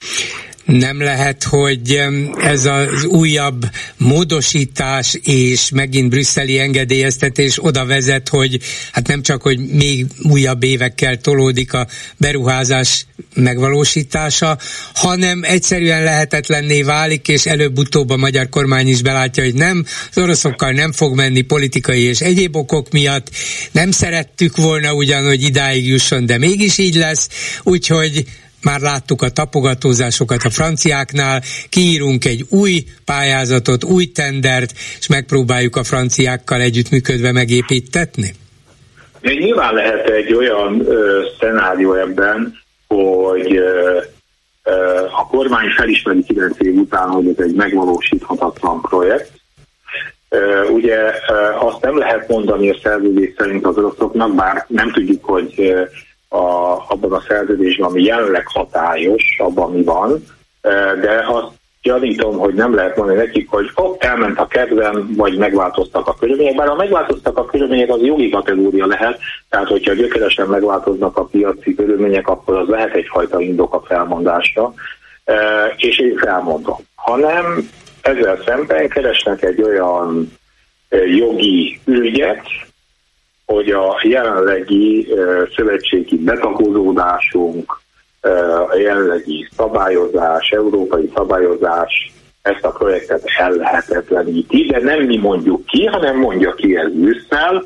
Nem lehet, hogy ez az újabb módosítás és megint brüsszeli engedélyeztetés oda vezet, hogy hát nem csak, hogy még újabb évekkel tolódik a beruházás megvalósítása, hanem egyszerűen lehetetlenné válik, és előbb-utóbb a magyar kormány is belátja, hogy nem, az oroszokkal nem fog menni politikai és egyéb okok miatt, nem szerettük volna ugyan, hogy idáig jusson, de mégis így lesz, úgyhogy már láttuk a tapogatózásokat a franciáknál, kiírunk egy új pályázatot, új tendert, és megpróbáljuk a franciákkal együttműködve megépítetni? De nyilván lehet egy olyan ö, szenárió ebben, hogy ö, a kormány felismeri 9 év után, hogy ez egy megvalósíthatatlan projekt. Ugye azt nem lehet mondani a szerződés szerint az oroszoknak, bár nem tudjuk, hogy a, abban a szerződésben, ami jelenleg hatályos, abban mi van, de azt gyanítom, hogy nem lehet mondani nekik, hogy ott elment a kedvem, vagy megváltoztak a körülmények. Bár ha megváltoztak a körülmények, az jogi kategória lehet, tehát hogyha gyökeresen megváltoznak a piaci körülmények, akkor az lehet egyfajta indok a felmondásra, és én felmondom. Ha nem, ezzel szemben keresnek egy olyan jogi ügyet, hogy a jelenlegi szövetségi betagozódásunk, a jelenlegi szabályozás, európai szabályozás ezt a projektet ellehetetleníti, de nem mi mondjuk ki, hanem mondja ki ez Brüsszel,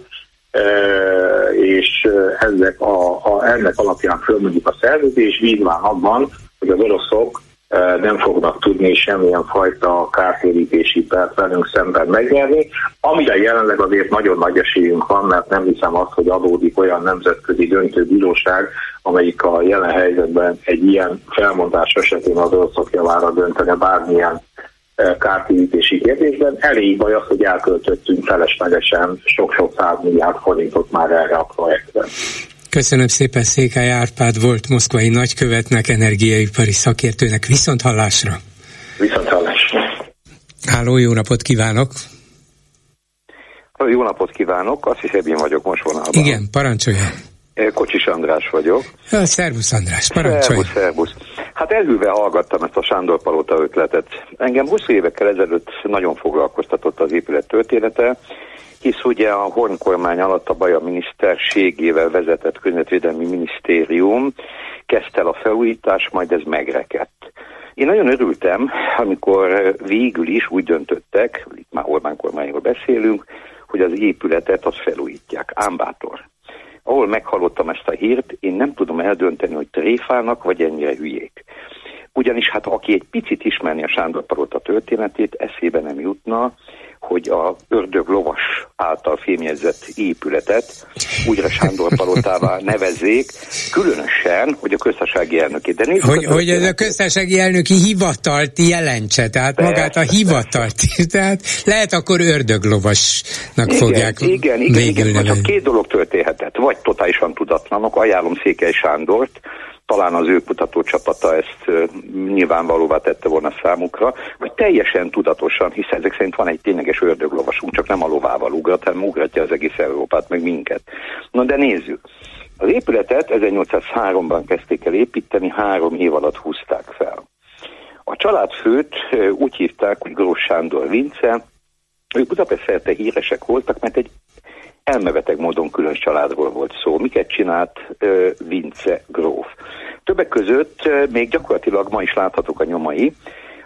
és ezek a, a, ennek alapján fölmondjuk a szerződés, vízván abban, hogy az oroszok nem fognak tudni semmilyen fajta kártérítési pert velünk szemben megnyerni, amire jelenleg azért nagyon nagy esélyünk van, mert nem hiszem azt, hogy adódik olyan nemzetközi döntőbíróság, amelyik a jelen helyzetben egy ilyen felmondás esetén az oroszok javára döntene bármilyen kártérítési kérdésben. Elég baj az, hogy elköltöttünk feleslegesen sok-sok száz forintot már erre a projektre. Köszönöm szépen Székely Árpád volt moszkvai nagykövetnek, energiaipari szakértőnek. Viszont hallásra! Viszont hallásra! Háló, jó napot kívánok! Jó napot kívánok, azt hiszem én vagyok most vonalban. Igen, parancsolja. Kocsis András vagyok. Ja, szervusz András, parancsolja. Szervusz, szervusz. Hát elhűve hallgattam ezt a Sándor Palota ötletet. Engem 20 évekkel ezelőtt nagyon foglalkoztatott az épület története, hisz ugye a Horn kormány alatt a Baja miniszterségével vezetett környezetvédelmi minisztérium kezdte el a felújítás, majd ez megrekedt. Én nagyon örültem, amikor végül is úgy döntöttek, itt már Orbán kormányról beszélünk, hogy az épületet azt felújítják. Ámbátor. Ahol meghallottam ezt a hírt, én nem tudom eldönteni, hogy tréfálnak, vagy ennyire hülyék. Ugyanis hát aki egy picit ismerni a Sándor Palota történetét, eszébe nem jutna, hogy a ördög lovas által fémjegyzett épületet újra Sándor Palotává nevezzék, különösen, hogy a köztársasági elnöki. De nézzük hogy, hogy ez a köztársasági elnöki hivatalt jelentse, tehát persze, magát a hivatalt, tehát lehet akkor ördöglovasnak igen, fogják Igen, igen, igen, csak két dolog történhetett, vagy totálisan tudatlanok, ajánlom Székely Sándort, talán az ő kutatócsapata ezt nyilvánvalóvá tette volna számukra, vagy teljesen tudatosan, hiszen ezek szerint van egy tényleges ördöglovasunk, csak nem a lovával ugrat, hanem ugratja az egész Európát, meg minket. Na de nézzük. Az épületet 1803-ban kezdték el építeni, három év alatt húzták fel. A családfőt úgy hívták, hogy Grós Sándor Vince, ők Budapest szerte híresek voltak, mert egy elmebeteg módon külön családról volt szó. Miket csinált Vince gróf? Többek között még gyakorlatilag ma is láthatók a nyomai.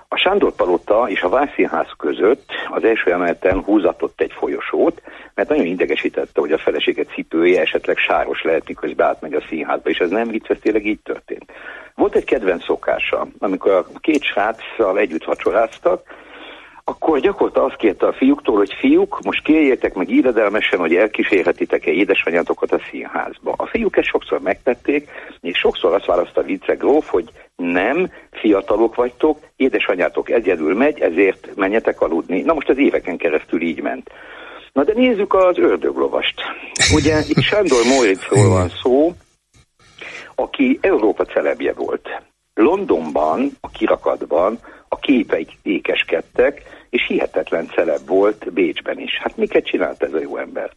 A Sándor Palota és a Vászínház között az első emeleten húzatott egy folyosót, mert nagyon idegesítette, hogy a feleséget cipője esetleg sáros lehet, miközben átmegy a színházba, és ez nem vicc, ez tényleg így történt. Volt egy kedvenc szokása, amikor a két sráccal együtt vacsoráztak, akkor gyakorta azt kérte a fiúktól, hogy fiúk, most kérjétek meg íredelmesen, hogy elkísérhetitek-e édesanyátokat a színházba. A fiúk ezt sokszor megtették, és sokszor azt választa Vice Gróf, hogy nem, fiatalok vagytok, édesanyátok egyedül megy, ezért menjetek aludni. Na most az éveken keresztül így ment. Na de nézzük az ördöglovast. Ugye itt Sándor Moritzról van szó, aki Európa celebje volt. Londonban, a kirakatban a képeik ékeskedtek, és hihetetlen celeb volt Bécsben is. Hát miket csinált ez a jó ember?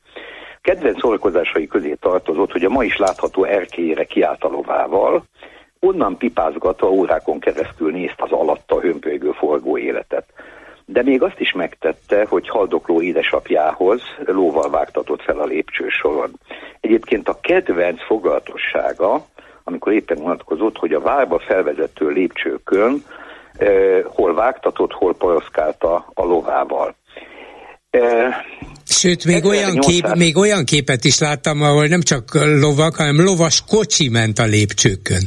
Kedvenc szórakozásai közé tartozott, hogy a ma is látható erkélyére kiállt a lovával, onnan pipázgatva órákon keresztül nézte az alatta hömpölygő forgó életet. De még azt is megtette, hogy haldokló édesapjához lóval vágtatott fel a lépcsősoron. Egyébként a kedvenc foglalatossága, amikor éppen vonatkozott, hogy a várba felvezető lépcsőkön eh, hol vágtatott, hol poroszkálta a lovával. Eh, Sőt, még olyan, kép, még olyan képet is láttam, ahol nem csak lovak, hanem lovas kocsi ment a lépcsőkön.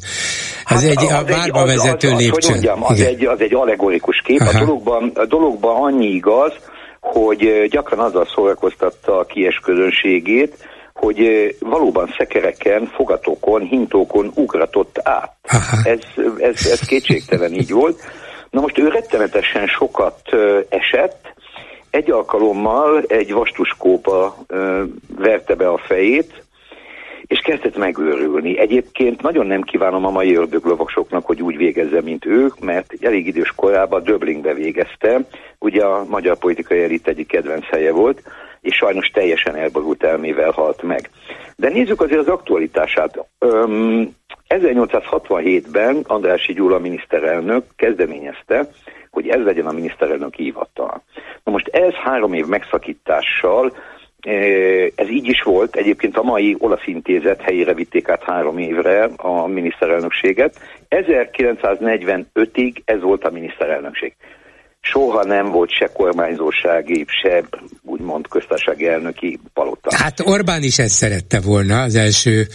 Ez hát egy az a várba egy, vezető az, az, lépcső. Hogy mondjam, az, egy, az egy allegorikus kép. A dologban, a dologban annyi igaz, hogy eh, gyakran azzal szórakoztatta a kies közönségét, hogy valóban szekereken, fogatókon, hintókon ugratott át. Ez, ez, ez kétségtelen így volt. Na most ő rettenetesen sokat esett, egy alkalommal egy vastuskópa verte be a fejét, és kezdett megőrülni. Egyébként nagyon nem kívánom a mai ördöglovasoknak, hogy úgy végezze, mint ők, mert egy elég idős korában Döblingbe végezte, ugye a magyar politikai elit egyik kedvenc helye volt, és sajnos teljesen elborult elmével halt meg. De nézzük azért az aktualitását. Öm, 1867-ben Andrási Gyula miniszterelnök kezdeményezte, hogy ez legyen a miniszterelnök hivatal. Na most ez három év megszakítással ez így is volt. Egyébként a mai olasz intézet helyére vitték át három évre a miniszterelnökséget. 1945-ig ez volt a miniszterelnökség soha nem volt se kormányzósági, se úgymond köztársasági elnöki palota. Hát Orbán is ezt szerette volna az első,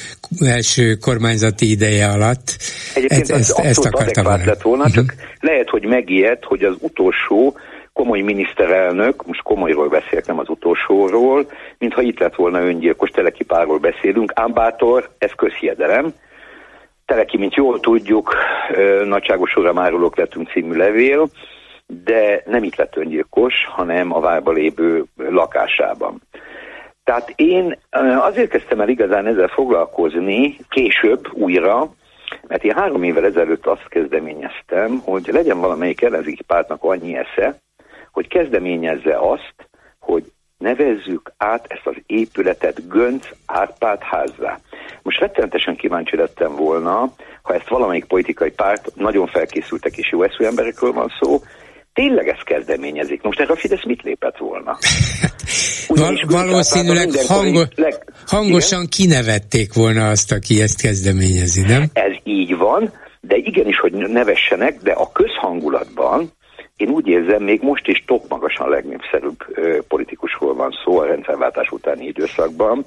első kormányzati ideje alatt. Egyébként ezt, ezt, ezt akarta volna. lett volna, uh-huh. csak lehet, hogy megijedt, hogy az utolsó komoly miniszterelnök, most komolyról beszélek, nem az utolsóról, mintha itt lett volna öngyilkos, telekipáról beszélünk, Ámbátor, ez közhiedelem, Teleki, mint jól tudjuk, nagyságos márulók lettünk című levél, de nem itt lett öngyilkos, hanem a várba lévő lakásában. Tehát én azért kezdtem el igazán ezzel foglalkozni később újra, mert én három évvel ezelőtt azt kezdeményeztem, hogy legyen valamelyik ellenzéki pártnak annyi esze, hogy kezdeményezze azt, hogy nevezzük át ezt az épületet Gönc Árpád házzá. Most rettenetesen kíváncsi lettem volna, ha ezt valamelyik politikai párt, nagyon felkészültek és jó eszű emberekről van szó, tényleg ezt kezdeményezik. Most erre a Fidesz mit lépett volna? Val- valószínűleg hango, leg... hangosan igen? kinevették volna azt, aki ezt kezdeményezi, nem? Ez így van, de igenis, hogy nevessenek, de a közhangulatban én úgy érzem, még most is top magasan legnépszerűbb ö, politikusról van szó a rendszerváltás utáni időszakban,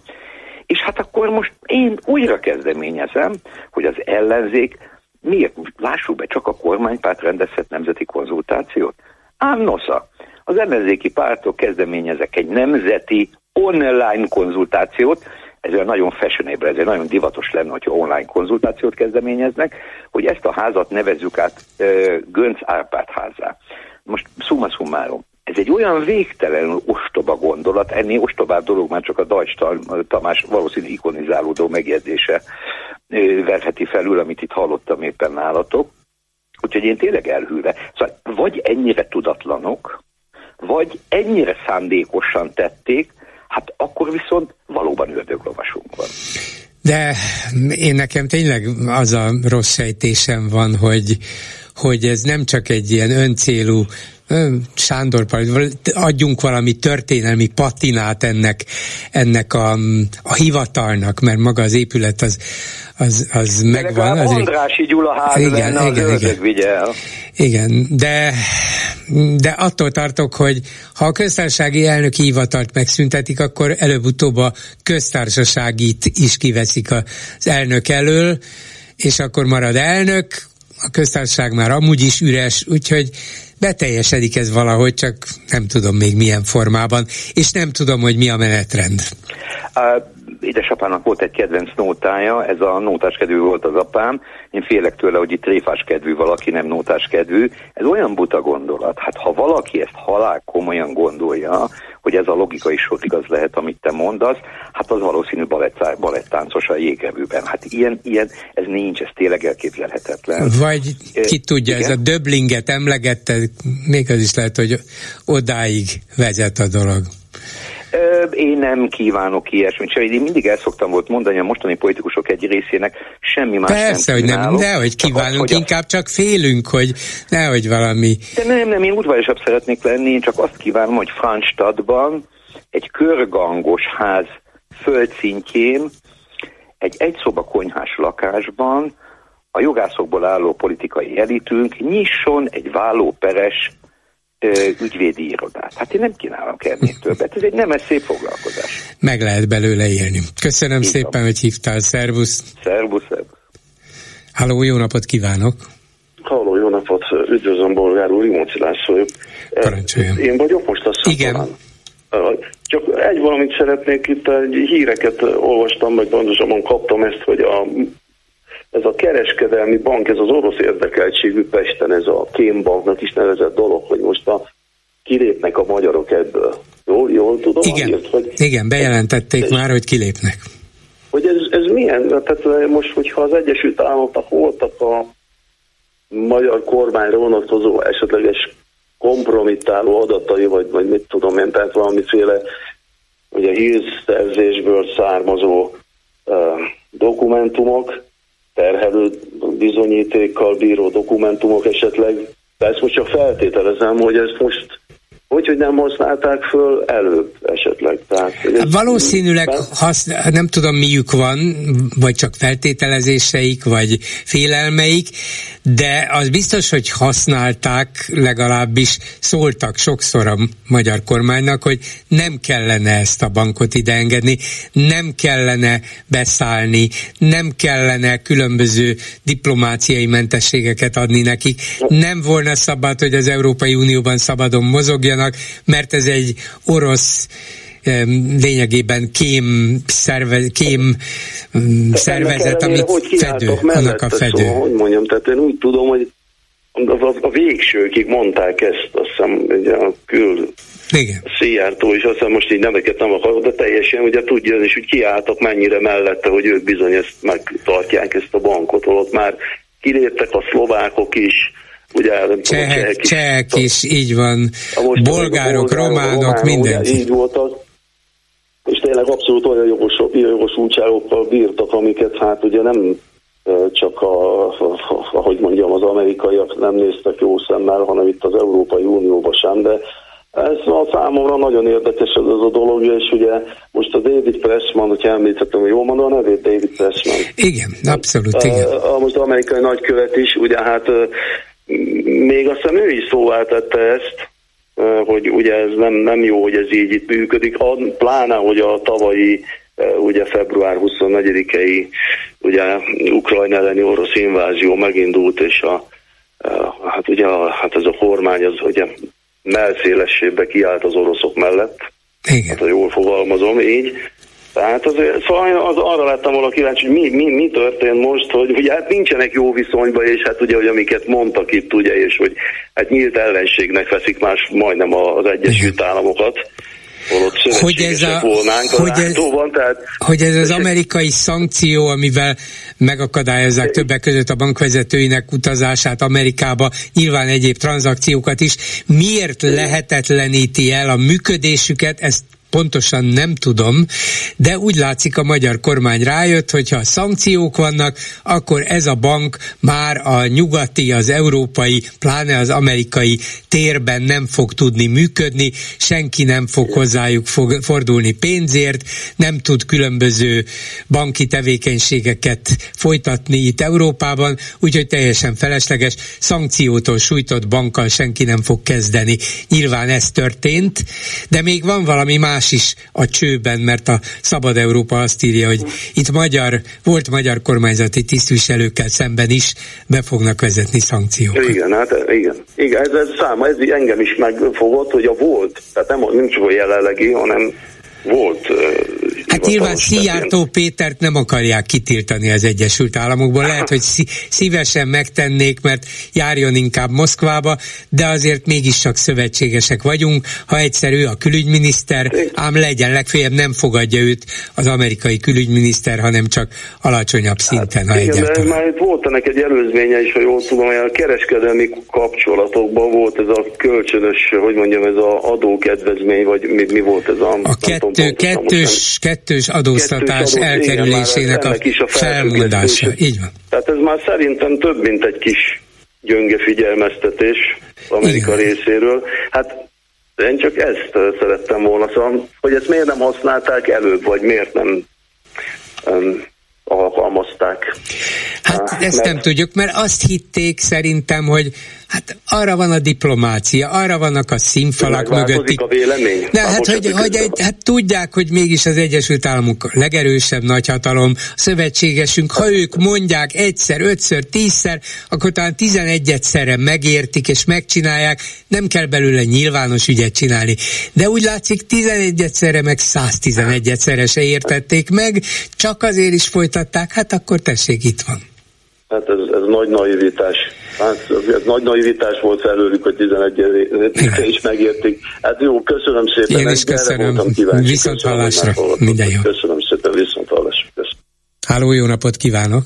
és hát akkor most én újra kezdeményezem, hogy az ellenzék Miért? Lássuk be, csak a kormánypárt rendezhet nemzeti konzultációt? Ám nosza, az ellenzéki pártok kezdeményezek egy nemzeti online konzultációt, ezzel nagyon fashionable, ezzel nagyon divatos lenne, hogyha online konzultációt kezdeményeznek, hogy ezt a házat nevezzük át uh, Gönc Árpád házá. Most summa summarum, ez egy olyan végtelenül ostoba gondolat, ennél ostobább dolog már csak a Dajcs Tamás valószínű ikonizálódó megjegyzése verheti felül, amit itt hallottam éppen nálatok. Úgyhogy én tényleg elhűlve. Szóval vagy ennyire tudatlanok, vagy ennyire szándékosan tették, hát akkor viszont valóban ördöglovasunk van. De én nekem tényleg az a rossz sejtésem van, hogy, hogy ez nem csak egy ilyen öncélú Sándor, adjunk valami történelmi patinát ennek, ennek a, a hivatalnak, mert maga az épület az, az, az de megvan. Az Andrási Gyula ház igen, lenne, igen, az igen. vigye el. Igen, de, de attól tartok, hogy ha a köztársasági elnök hivatalt megszüntetik, akkor előbb-utóbb a köztársaságit is kiveszik az elnök elől, és akkor marad elnök, a köztársaság már amúgy is üres, úgyhogy beteljesedik ez valahogy, csak nem tudom még milyen formában, és nem tudom, hogy mi a menetrend. Édesapának volt egy kedvenc nótája, ez a nótás kedvű volt az apám, én félek tőle, hogy itt tréfás kedvű valaki, nem nótás kedvű. Ez olyan buta gondolat, hát ha valaki ezt halál komolyan gondolja, hogy ez a logikai sor igaz lehet, amit te mondasz, hát az valószínű balett, balettáncos a jégevőben. Hát ilyen, ilyen, ez nincs, ez tényleg elképzelhetetlen. Vagy ki tudja, Igen? ez a döblinget emlegette, még az is lehet, hogy odáig vezet a dolog. Én nem kívánok ilyesmit, csak én mindig el szoktam volt mondani a mostani politikusok egy részének, semmi más Persze, nem hogy nem, de hogy kívánunk, az, hogy inkább a... csak félünk, hogy nehogy valami... De nem, nem, én udvariasabb szeretnék lenni, én csak azt kívánom, hogy Franstadtban egy körgangos ház földszintjén, egy egyszoba konyhás lakásban a jogászokból álló politikai elitünk nyisson egy vállóperes ügyvédi irodát. Hát én nem kínálok ennél többet. Ez egy nem ez szép foglalkozás. Meg lehet belőle élni. Köszönöm Így szépen, van. hogy hívtál. Szervusz. Szervusz, szervusz. Halló, jó napot kívánok. Halló, jó napot. Üdvözlöm, Bolgár úr, Imóci vagyok. Parancsoljon. Én vagyok most a Igen. Csak egy valamit szeretnék itt, egy híreket olvastam, meg pontosabban kaptam ezt, hogy a ez a kereskedelmi bank, ez az orosz érdekeltségű Pesten, ez a kémbanknak is nevezett dolog, hogy most a, kilépnek a magyarok ebből. Jól, jól tudom? Igen, azért, hogy Igen bejelentették ez, már, hogy kilépnek. Hogy ez, ez milyen? Tehát most, hogyha az Egyesült Államoknak voltak a magyar kormányra vonatkozó esetleges kompromittáló adatai, vagy, vagy mit tudom én, tehát valamiféle ugye hírszerzésből származó uh, dokumentumok, terhelő bizonyítékkal bíró dokumentumok esetleg, De ezt most csak feltételezem, hogy ezt most hogy, hogy nem használták föl előbb esetleg. Tehát, ez Valószínűleg, hasz, nem tudom miük van, vagy csak feltételezéseik, vagy félelmeik, de az biztos, hogy használták, legalábbis szóltak sokszor a magyar kormánynak, hogy nem kellene ezt a bankot ideengedni, nem kellene beszállni, nem kellene különböző diplomáciai mentességeket adni nekik, nem volna szabad, hogy az Európai Unióban szabadon mozogjanak, mert ez egy orosz lényegében kém, szerve, kém szervezet, amit fedő, annak a fedő. Szóval, hogy mondjam, tehát én úgy tudom, hogy a, a végsőkig mondták ezt, azt hiszem, ugye a kül igen. Szijjártó is, azt hiszem most így neveket nem akarok, de teljesen ugye tudja, és hogy kiálltak mennyire mellette, hogy ők bizony ezt megtartják ezt a bankot, holott már kiléptek a szlovákok is, ugye csehek, csehek, is, csehek is, így van, bolgárok, románok, románok mindenki. Így voltak, és tényleg abszolút olyan jogos, jogosultságokkal bírtak, amiket hát ugye nem csak a, ahogy mondjam, az amerikaiak nem néztek jó szemmel, hanem itt az Európai Unióban sem, de ez a számomra nagyon érdekes ez, az a dolog, és ugye most a David Pressman, hogyha említettem, jól mondom a nevét, David Pressman. Igen, abszolút, igen. A, a most amerikai nagykövet is, ugye hát még azt hiszem ő is szóvá tette ezt, hogy ugye ez nem, nem jó, hogy ez így itt működik, pláne, hogy a tavalyi ugye február 24-i ugye Ukrajna elleni orosz invázió megindult, és a, hát ugye hát ez a kormány az ugye melszélességbe kiállt az oroszok mellett, Igen. hát ha jól fogalmazom így, tehát azért, szóval az, arra lettem volna kíváncsi, hogy mi, mi, mi történt most, hogy ugye hát nincsenek jó viszonyban, és hát ugye, hogy amiket mondtak itt, ugye, és hogy hát nyílt ellenségnek veszik más majdnem az Egyesült Államokat hogy ez a, volnánk a hogy, ez, tehát, hogy ez az amerikai szankció, amivel megakadályozzák többek között a bankvezetőinek utazását Amerikába, nyilván egyéb tranzakciókat is, miért lehetetleníti el a működésüket, ezt pontosan nem tudom, de úgy látszik a magyar kormány rájött, hogy ha szankciók vannak, akkor ez a bank már a nyugati, az európai, pláne az amerikai térben nem fog tudni működni, senki nem fog hozzájuk fordulni pénzért, nem tud különböző banki tevékenységeket folytatni itt Európában, úgyhogy teljesen felesleges, szankciótól sújtott bankkal senki nem fog kezdeni. Nyilván ez történt, de még van valami más más is a csőben, mert a Szabad Európa azt írja, hogy itt magyar, volt magyar kormányzati tisztviselőkkel szemben is be fognak vezetni szankciókat. Igen, hát igen. Igen, ez, ez száma, ez engem is megfogott, hogy a volt, tehát nem, nem csak a jelenlegi, hanem volt. Hát nyilván Szijjártó Pétert nem akarják kitiltani az Egyesült Államokból. Lehet, hogy szívesen megtennék, mert járjon inkább Moszkvába, de azért mégis csak szövetségesek vagyunk. Ha egyszer ő a külügyminiszter, ám legyen, legfeljebb nem fogadja őt az amerikai külügyminiszter, hanem csak alacsonyabb szinten, hát, ha igen, egyáltalán. Már itt volt ennek egy előzménye is, ha jól tudom, hogy a kereskedelmi kapcsolatokban volt ez a kölcsönös, hogy mondjam, ez az adókedvezmény, vagy mi, mi volt ez a... A kettő, kettős, kettős adóztatás kettős adó, elkerülésének igen, a, a felmondása. Így van. Tehát ez már szerintem több, mint egy kis gyönge figyelmeztetés Amerika igen. részéről. Hát én csak ezt szerettem volna, szóval, hogy ezt miért nem használták előbb, vagy miért nem um, alkalmazták. Hát ah, ezt mert... nem tudjuk, mert azt hitték szerintem, hogy Hát arra van a diplomácia, arra vannak a színfalak mögötti. a vélemény? De hát, hogy, hogy egy, hát tudják, hogy mégis az Egyesült Államok legerősebb nagyhatalom, a szövetségesünk, ha ők mondják egyszer, ötször, tízszer, akkor talán tizenegyedszerre megértik és megcsinálják, nem kell belőle nyilvános ügyet csinálni. De úgy látszik, tizenegyedszerre meg 111-egyszerre se értették meg, csak azért is folytatták, hát akkor tessék, itt van. Hát ez, ez nagy naivitás. Hát ez nagy naivitás volt felőlük, hogy 11 is megértik. Hát jó, köszönöm szépen. Én is köszönöm. Viszont hallásra. Minden jó. Köszönöm szépen, viszont hallásra. Háló, jó napot kívánok!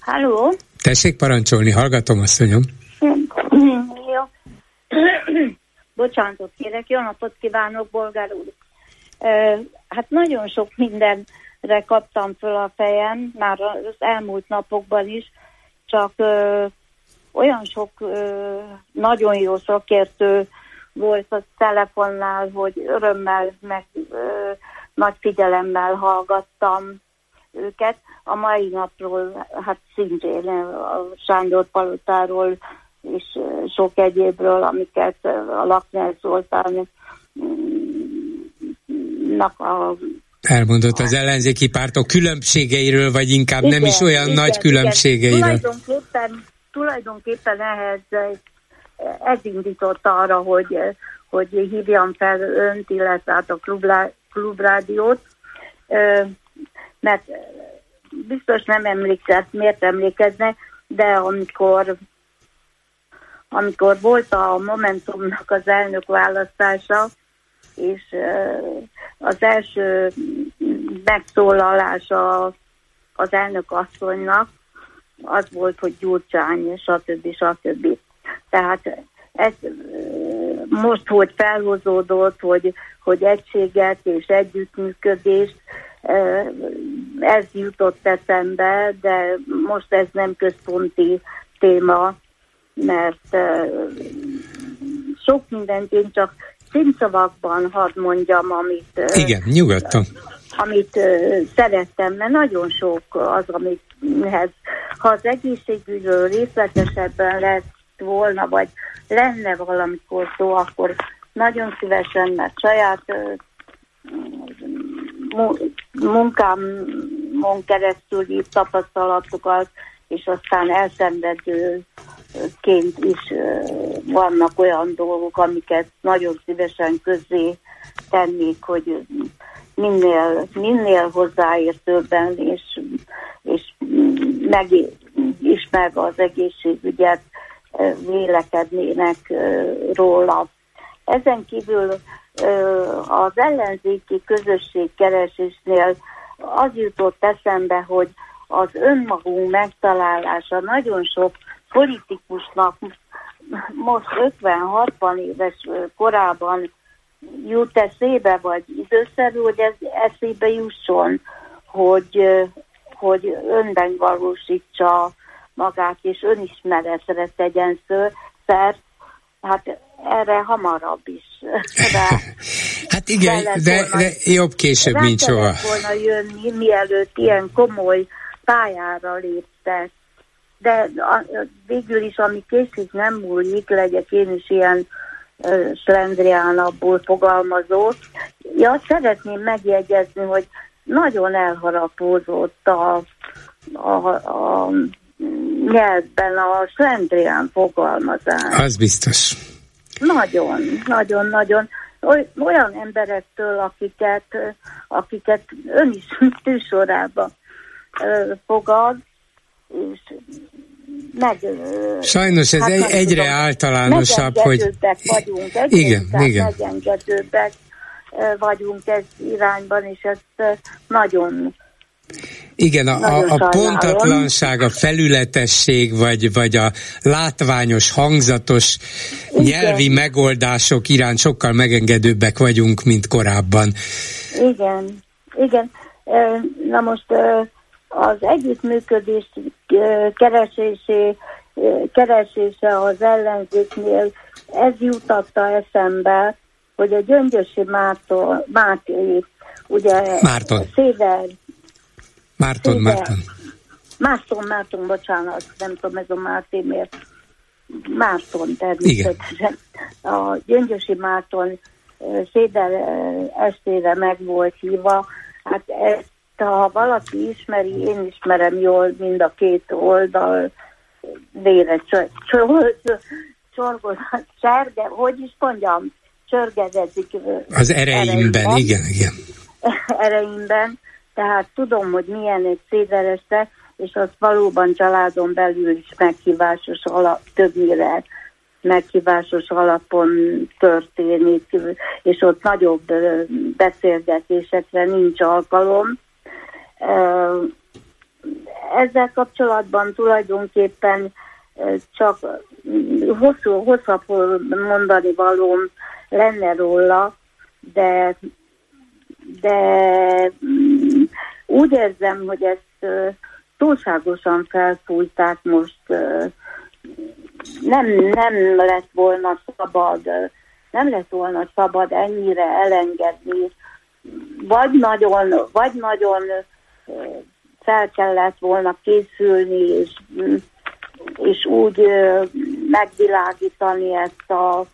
Háló? Tessék parancsolni, hallgatom, asszonyom. Jó. Bocsánatot kérek, jó napot kívánok, bolgár úr. Hát nagyon sok minden re kaptam föl a fejem, már az elmúlt napokban is, csak ö, olyan sok nagyon jó szakértő volt a telefonnál, hogy örömmel, meg nagy figyelemmel hallgattam őket. A mai napról, hát szintén a Sándor Palotáról és sok egyébről, amiket a Lakner Zoltán a Elmondott az ellenzéki pártok különbségeiről, vagy inkább igen, nem is olyan igen, nagy különbségeiről. Igen. Tulajdonképpen, tulajdonképpen ehhez ez indított arra, hogy, hogy hívjam fel önt, illetve hát a klublá, klubrádiót, mert biztos nem emlékezett, miért emlékezne, de amikor amikor volt a Momentumnak az elnök választása, és az első megszólalása az elnök asszonynak az volt, hogy Gyurcsány, stb. stb. Tehát ez most, hogy felhozódott, hogy, hogy egységet és együttműködést, ez jutott eszembe, de most ez nem központi téma, mert sok mindent én csak színszavakban hadd mondjam, amit... Igen, nyugodtan. Amit szerettem, mert nagyon sok az, amithez, ha az egészségügyről részletesebben lett volna, vagy lenne valamikor szó, akkor nagyon szívesen, mert saját munkámon keresztül írt tapasztalatokat, és aztán elszenvedőként is vannak olyan dolgok, amiket nagyon szívesen közé tennék, hogy minél, minél hozzáértőbben és, és meg az egészségügyet vélekednének róla. Ezen kívül az ellenzéki közösség keresésnél az jutott eszembe, hogy az önmagunk megtalálása nagyon sok politikusnak most 50-60 éves korában jut eszébe, vagy időszerű, hogy ez eszébe jusson, hogy, hogy önben valósítsa magát, és önismeretre tegyen szert, hát erre hamarabb is. Rá, hát igen, de, volna, de jobb később, mint soha. volna jönni, mielőtt ilyen komoly pályára léptek. De a, végül is, ami késik nem múlik, legyek én is ilyen uh, slendriánabból fogalmazó. Ja, szeretném megjegyezni, hogy nagyon elharapózott a, a, a nyelvben a slendrián fogalmazás. Az biztos. Nagyon, nagyon, nagyon. Olyan emberektől, akiket, akiket ön is tűsorába fogad, meg... Sajnos ez hát egy, egyre tudom, általánosabb, hogy... vagyunk, igen, igen. megengedőbbek vagyunk ez irányban, és ezt nagyon igen, a, a, a pontatlanság, a felületesség, vagy, vagy a látványos, hangzatos Igen. nyelvi megoldások iránt sokkal megengedőbbek vagyunk, mint korábban. Igen, igen. Na most az együttműködés keresésé, keresése az ellenzéknél, ez jutatta eszembe, hogy a Gyöngyösi Mártó, Máté, ugye Márton. Széder Márton, Szépen. Márton. Márton, Márton, bocsánat, nem tudom ez a Márton miért. Márton természetesen. A Gyöngyösi Márton Széder estére meg volt hívva. Hát ezt, ha valaki ismeri, én ismerem jól mind a két oldal vére csorgozat, cserge, hogy is mondjam, csörgedezik. Az ereimben, igen, igen. Ereimben tehát tudom, hogy milyen egy szédereste, és az valóban családon belül is meghívásos alap, többnyire meghívásos alapon történik, és ott nagyobb beszélgetésekre nincs alkalom. Ezzel kapcsolatban tulajdonképpen csak hosszú, hosszabb mondani valóm lenne róla, de de mm, úgy érzem, hogy ezt túlságosan felfújták most nem, nem lett volna szabad, nem lett volna szabad ennyire elengedni, vagy nagyon, vagy nagyon fel kellett volna készülni, és, és úgy megvilágítani ezt a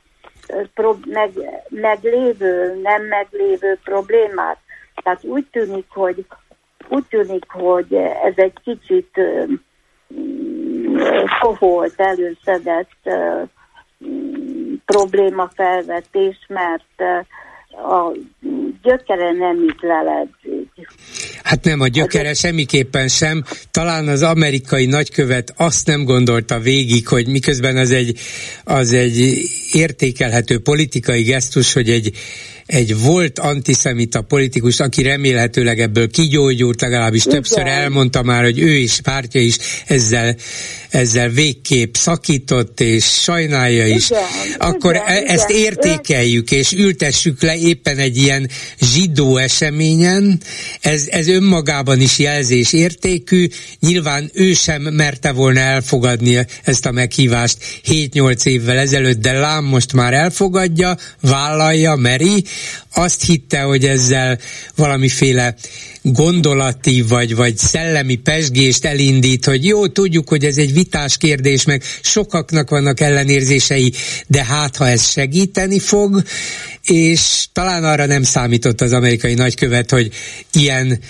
meg, meglévő, nem meglévő problémát. Tehát úgy tűnik, hogy úgy tűnik, hogy ez egy kicsit koholt, előszedett problémafelvetés, mert a gyökere nem itt leledzik. Hát nem, a gyökere semmiképpen sem. Talán az amerikai nagykövet azt nem gondolta végig, hogy miközben az egy, az egy értékelhető politikai gesztus, hogy egy egy volt antiszemita politikus, aki remélhetőleg ebből kigyógyult, legalábbis Igen. többször elmondta már, hogy ő is, pártja is ezzel, ezzel végképp szakított, és sajnálja is, Igen. akkor Igen. E- ezt értékeljük, és ültessük le éppen egy ilyen zsidó eseményen, ez, ez önmagában is jelzés értékű, nyilván ő sem merte volna elfogadni ezt a meghívást 7-8 évvel ezelőtt, de lám most már elfogadja, vállalja, meri, azt hitte, hogy ezzel valamiféle gondolati vagy, vagy szellemi pesgést elindít, hogy jó, tudjuk, hogy ez egy vitás kérdés, meg sokaknak vannak ellenérzései, de hát ha ez segíteni fog, és talán arra nem számított az amerikai nagykövet, hogy ilyen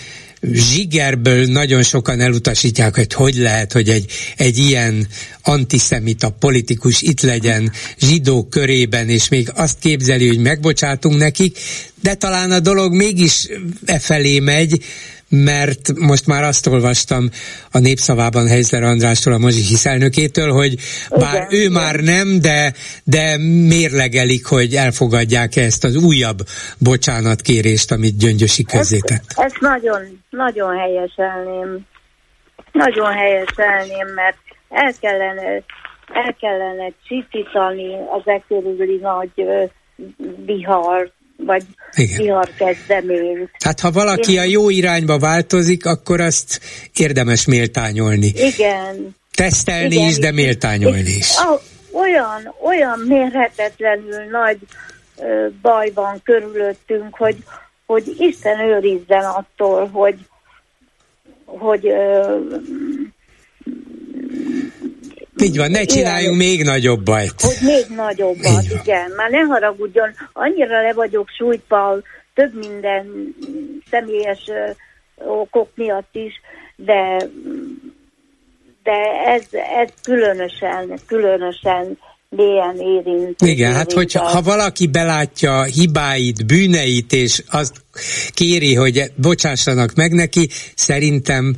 zsigerből nagyon sokan elutasítják, hogy hogy lehet, hogy egy, egy ilyen antiszemita politikus itt legyen zsidók körében, és még azt képzeli, hogy megbocsátunk nekik, de talán a dolog mégis e felé megy, mert most már azt olvastam a népszavában Heizler Andrástól, a Mozsi elnökétől, hogy bár igen, ő igen. már nem, de, de mérlegelik, hogy elfogadják ezt az újabb bocsánatkérést, amit Gyöngyösi közzétett. Ezt, ezt nagyon, nagyon helyeselném. Nagyon helyeselném, mert el kellene, el kellene csitítani az körüli nagy vihart, vagy vihar kezdeményt. Hát ha valaki Én... a jó irányba változik, akkor azt érdemes méltányolni. Igen. Tesztelni Igen. is, de méltányolni is. Olyan, olyan mérhetetlenül nagy ö, baj van körülöttünk, hogy, hogy Isten őrizzen attól, hogy, hogy ö, így van, ne csináljunk igen, még nagyobb bajt. Hogy még nagyobbat, igen. Már ne haragudjon, annyira le vagyok sújtva több minden személyes okok miatt is, de de ez, ez különösen, különösen mélyen érint. Igen, hát hogyha ha valaki belátja hibáit, bűneit, és azt kéri, hogy bocsássanak meg neki, szerintem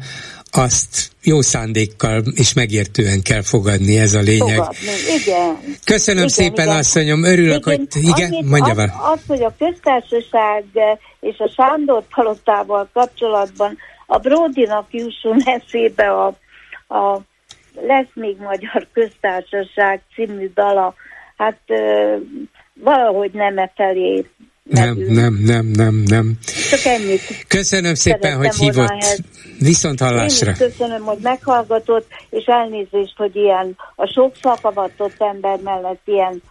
azt jó szándékkal és megértően kell fogadni, ez a lényeg. Fogadni, igen. Köszönöm igen, szépen, igen. asszonyom, örülök, igen, hogy igen, annyit, mondja az, az, hogy a köztársaság és a Sándor palotával kapcsolatban a Bródinak jusson eszébe a, a Lesz még Magyar Köztársaság című dala, hát valahogy nem e felé nem, nem, nem, nem, nem. Csak ennyit. Köszönöm szépen, hogy hívott. Viszont hallásra. Én is köszönöm, hogy meghallgatott, és elnézést, hogy ilyen a sok szakavatott ember mellett ilyen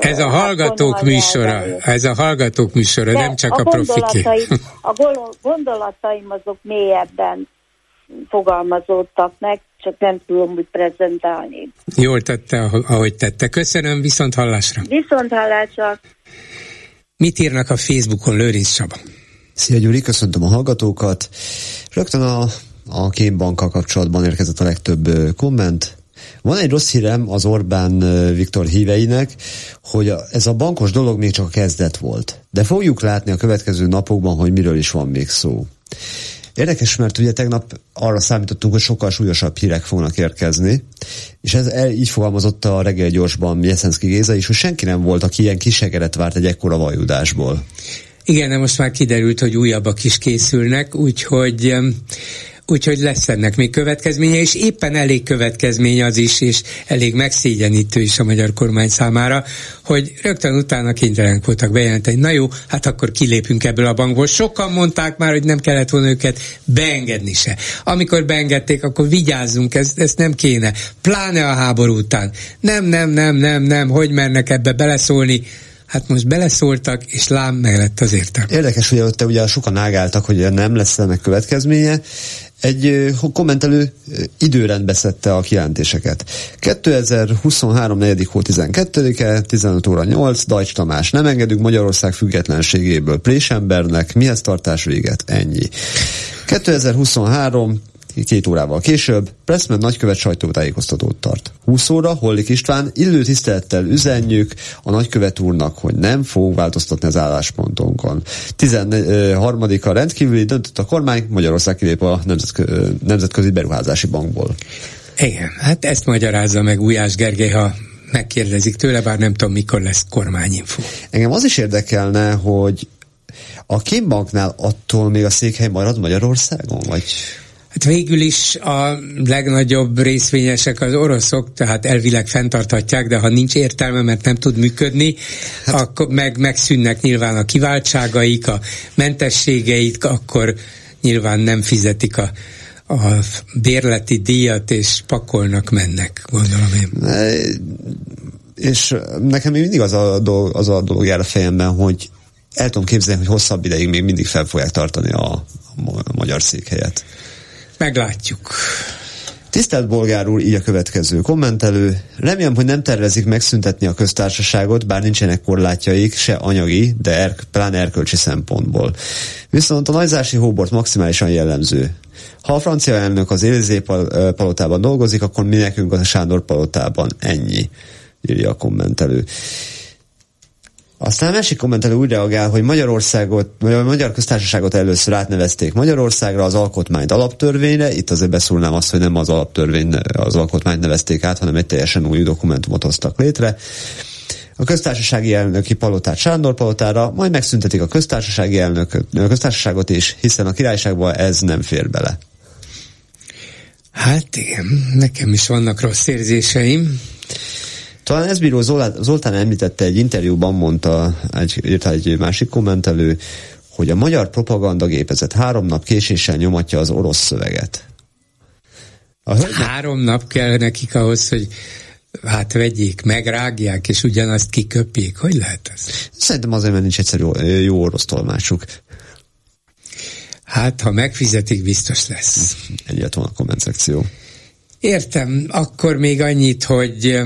ez a hallgatók műsora, ez a hallgatók műsora, De nem csak a, a profiké. A gondolataim azok mélyebben fogalmazódtak meg, csak nem tudom úgy prezentálni. Jól tette, ahogy tette. Köszönöm, viszont hallásra. Viszont hallásra. Mit írnak a Facebookon, Lőrinc Csaba? Szia Gyuri, köszöntöm a hallgatókat. Rögtön a, a kémbankkal kapcsolatban érkezett a legtöbb komment. Van egy rossz hírem az Orbán Viktor híveinek, hogy ez a bankos dolog még csak a kezdet volt. De fogjuk látni a következő napokban, hogy miről is van még szó. Érdekes, mert ugye tegnap arra számítottunk, hogy sokkal súlyosabb hírek fognak érkezni, és ez el, így fogalmazott a reggel gyorsban Jeszenszki Géza is, hogy senki nem volt, aki ilyen kisegeret várt egy ekkora vajudásból. Igen, de most már kiderült, hogy újabbak is készülnek, úgyhogy úgyhogy lesz ennek még következménye, és éppen elég következménye az is, és elég megszégyenítő is a magyar kormány számára, hogy rögtön utána kénytelenek voltak bejelenteni, na jó, hát akkor kilépünk ebből a bankból. Sokan mondták már, hogy nem kellett volna őket beengedni se. Amikor beengedték, akkor vigyázzunk, ez, ez nem kéne. Pláne a háború után. Nem, nem, nem, nem, nem, hogy mernek ebbe beleszólni, Hát most beleszóltak, és lám meg lett az értelme. Érdekes, hogy ott ugye sokan ágáltak, hogy nem lesz ennek következménye. Egy kommentelő időrendbe szedte a kijelentéseket. 2023. 4. hó 12-e, 15 óra 8, Dajcs Tamás, nem engedünk Magyarország függetlenségéből Présembernek, mihez tartás véget, ennyi. 2023 két órával később Pressman nagykövet sajtótájékoztatót tart. 20 óra Hollik István illő tisztelettel üzenjük a nagykövet úrnak, hogy nem fog változtatni az álláspontunkon. 13. a rendkívüli döntött a kormány, Magyarország kilép a Nemzetközi Beruházási Bankból. Igen, hát ezt magyarázza meg Ujás Gergely, ha megkérdezik tőle, bár nem tudom, mikor lesz kormányinfo. Engem az is érdekelne, hogy a Kimbanknál attól még a székhely marad Magyarországon, vagy Hát végül is a legnagyobb részvényesek az oroszok, tehát elvileg fenntarthatják, de ha nincs értelme, mert nem tud működni, hát. akkor meg, megszűnnek nyilván a kiváltságaik, a mentességeik, akkor nyilván nem fizetik a, a bérleti díjat, és pakolnak, mennek, gondolom én. És nekem még mindig az a dolog, az a dolog jár a fejemben, hogy el tudom képzelni, hogy hosszabb ideig még mindig fel fogják tartani a, a magyar székhelyet. Meglátjuk. Tisztelt Bolgár úr, így a következő kommentelő. Remélem, hogy nem tervezik megszüntetni a köztársaságot, bár nincsenek korlátjaik, se anyagi, de er, pláne erkölcsi szempontból. Viszont a nagyzási hóbort maximálisan jellemző. Ha a francia elnök az Élizé palotában dolgozik, akkor mi nekünk a Sándor palotában ennyi, írja a kommentelő. Aztán a másik kommentelő úgy reagál, hogy Magyarországot, vagy a Magyar Köztársaságot először átnevezték Magyarországra az alkotmányt alaptörvényre. Itt azért beszólnám azt, hogy nem az alaptörvény, az alkotmányt nevezték át, hanem egy teljesen új dokumentumot hoztak létre. A köztársasági elnöki palotát Sándor palotára, majd megszüntetik a köztársasági elnök, a köztársaságot is, hiszen a királyságban ez nem fér bele. Hát igen, nekem is vannak rossz érzéseim. Talán ez bíró Zoltán említette egy interjúban, mondta, egy, írta egy másik kommentelő, hogy a magyar propagandagépezet három nap késéssel nyomatja az orosz szöveget. A három nap kell nekik ahhoz, hogy hát vegyék, megrágják, és ugyanazt kiköpjék. Hogy lehet ez? Szerintem azért, mert nincs egyszer jó, orosz tolmácsuk. Hát, ha megfizetik, biztos lesz. Van a komment szekció. Értem, akkor még annyit, hogy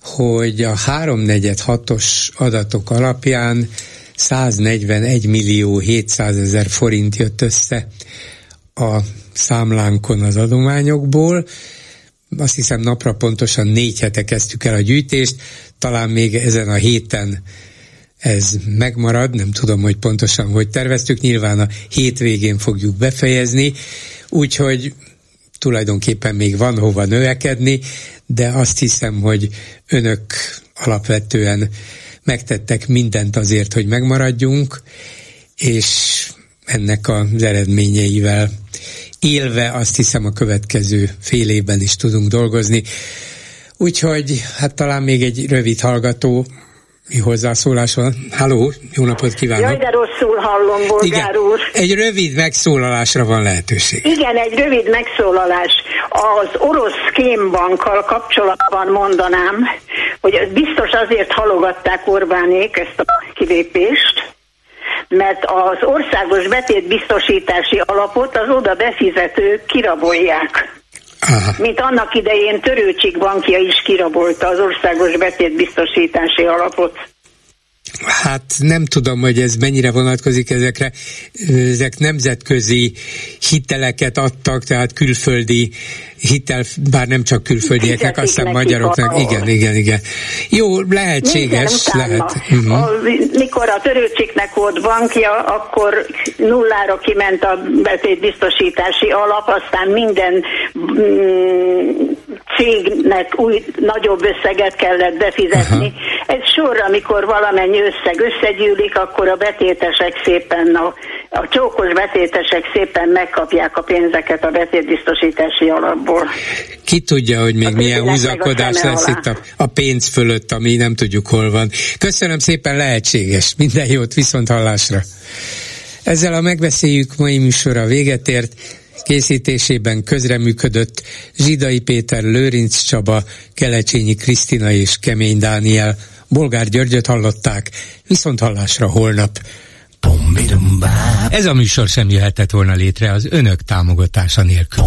hogy a 346-os adatok alapján 141 millió 700 ezer forint jött össze a számlánkon az adományokból. Azt hiszem napra pontosan négy hete kezdtük el a gyűjtést, talán még ezen a héten ez megmarad, nem tudom, hogy pontosan hogy terveztük, nyilván a hétvégén fogjuk befejezni, úgyhogy tulajdonképpen még van hova növekedni, de azt hiszem, hogy önök alapvetően megtettek mindent azért, hogy megmaradjunk, és ennek az eredményeivel élve azt hiszem a következő fél évben is tudunk dolgozni. Úgyhogy hát talán még egy rövid hallgató mi hozzászólás van. Halló, jó napot kívánok! Jaj, de rosszul hallom, bolgár Igen, úr. Egy rövid megszólalásra van lehetőség. Igen, egy rövid megszólalás. Az orosz kémbankkal kapcsolatban mondanám, hogy biztos azért halogatták Orbánék ezt a kilépést, mert az országos betétbiztosítási alapot az oda befizetők kirabolják. Aha. mint annak idején Törőcsik bankja is kirabolta az országos betétbiztosítási alapot. Hát nem tudom, hogy ez mennyire vonatkozik ezekre. Ezek nemzetközi hiteleket adtak, tehát külföldi hitel, bár nem csak külföldieknek, azt hiszem magyaroknak. Igen, igen, igen. Jó, lehetséges, lehet. Uh-huh. A, mikor a törőcsiknek volt bankja, akkor nullára kiment a betétbiztosítási alap, aztán minden mm, cégnek új, nagyobb összeget kellett befizetni. Uh-huh. Ez sorra, amikor valamennyi összeg összegyűlik, akkor a betétesek szépen a a csókos betétesek szépen megkapják a pénzeket a betétbiztosítási alapból. Ki tudja, hogy még a milyen húzakodás lesz alá. itt a, a pénz fölött, ami nem tudjuk hol van. Köszönöm szépen, lehetséges. Minden jót, viszont hallásra. Ezzel a megbeszéljük mai műsora véget ért. Készítésében közreműködött Zsidai Péter, Lőrinc Csaba, Kelecsényi Krisztina és Kemény Dániel. Bolgár Györgyöt hallották, viszont hallásra holnap. Ez a műsor sem jöhetett volna létre az önök támogatása nélkül.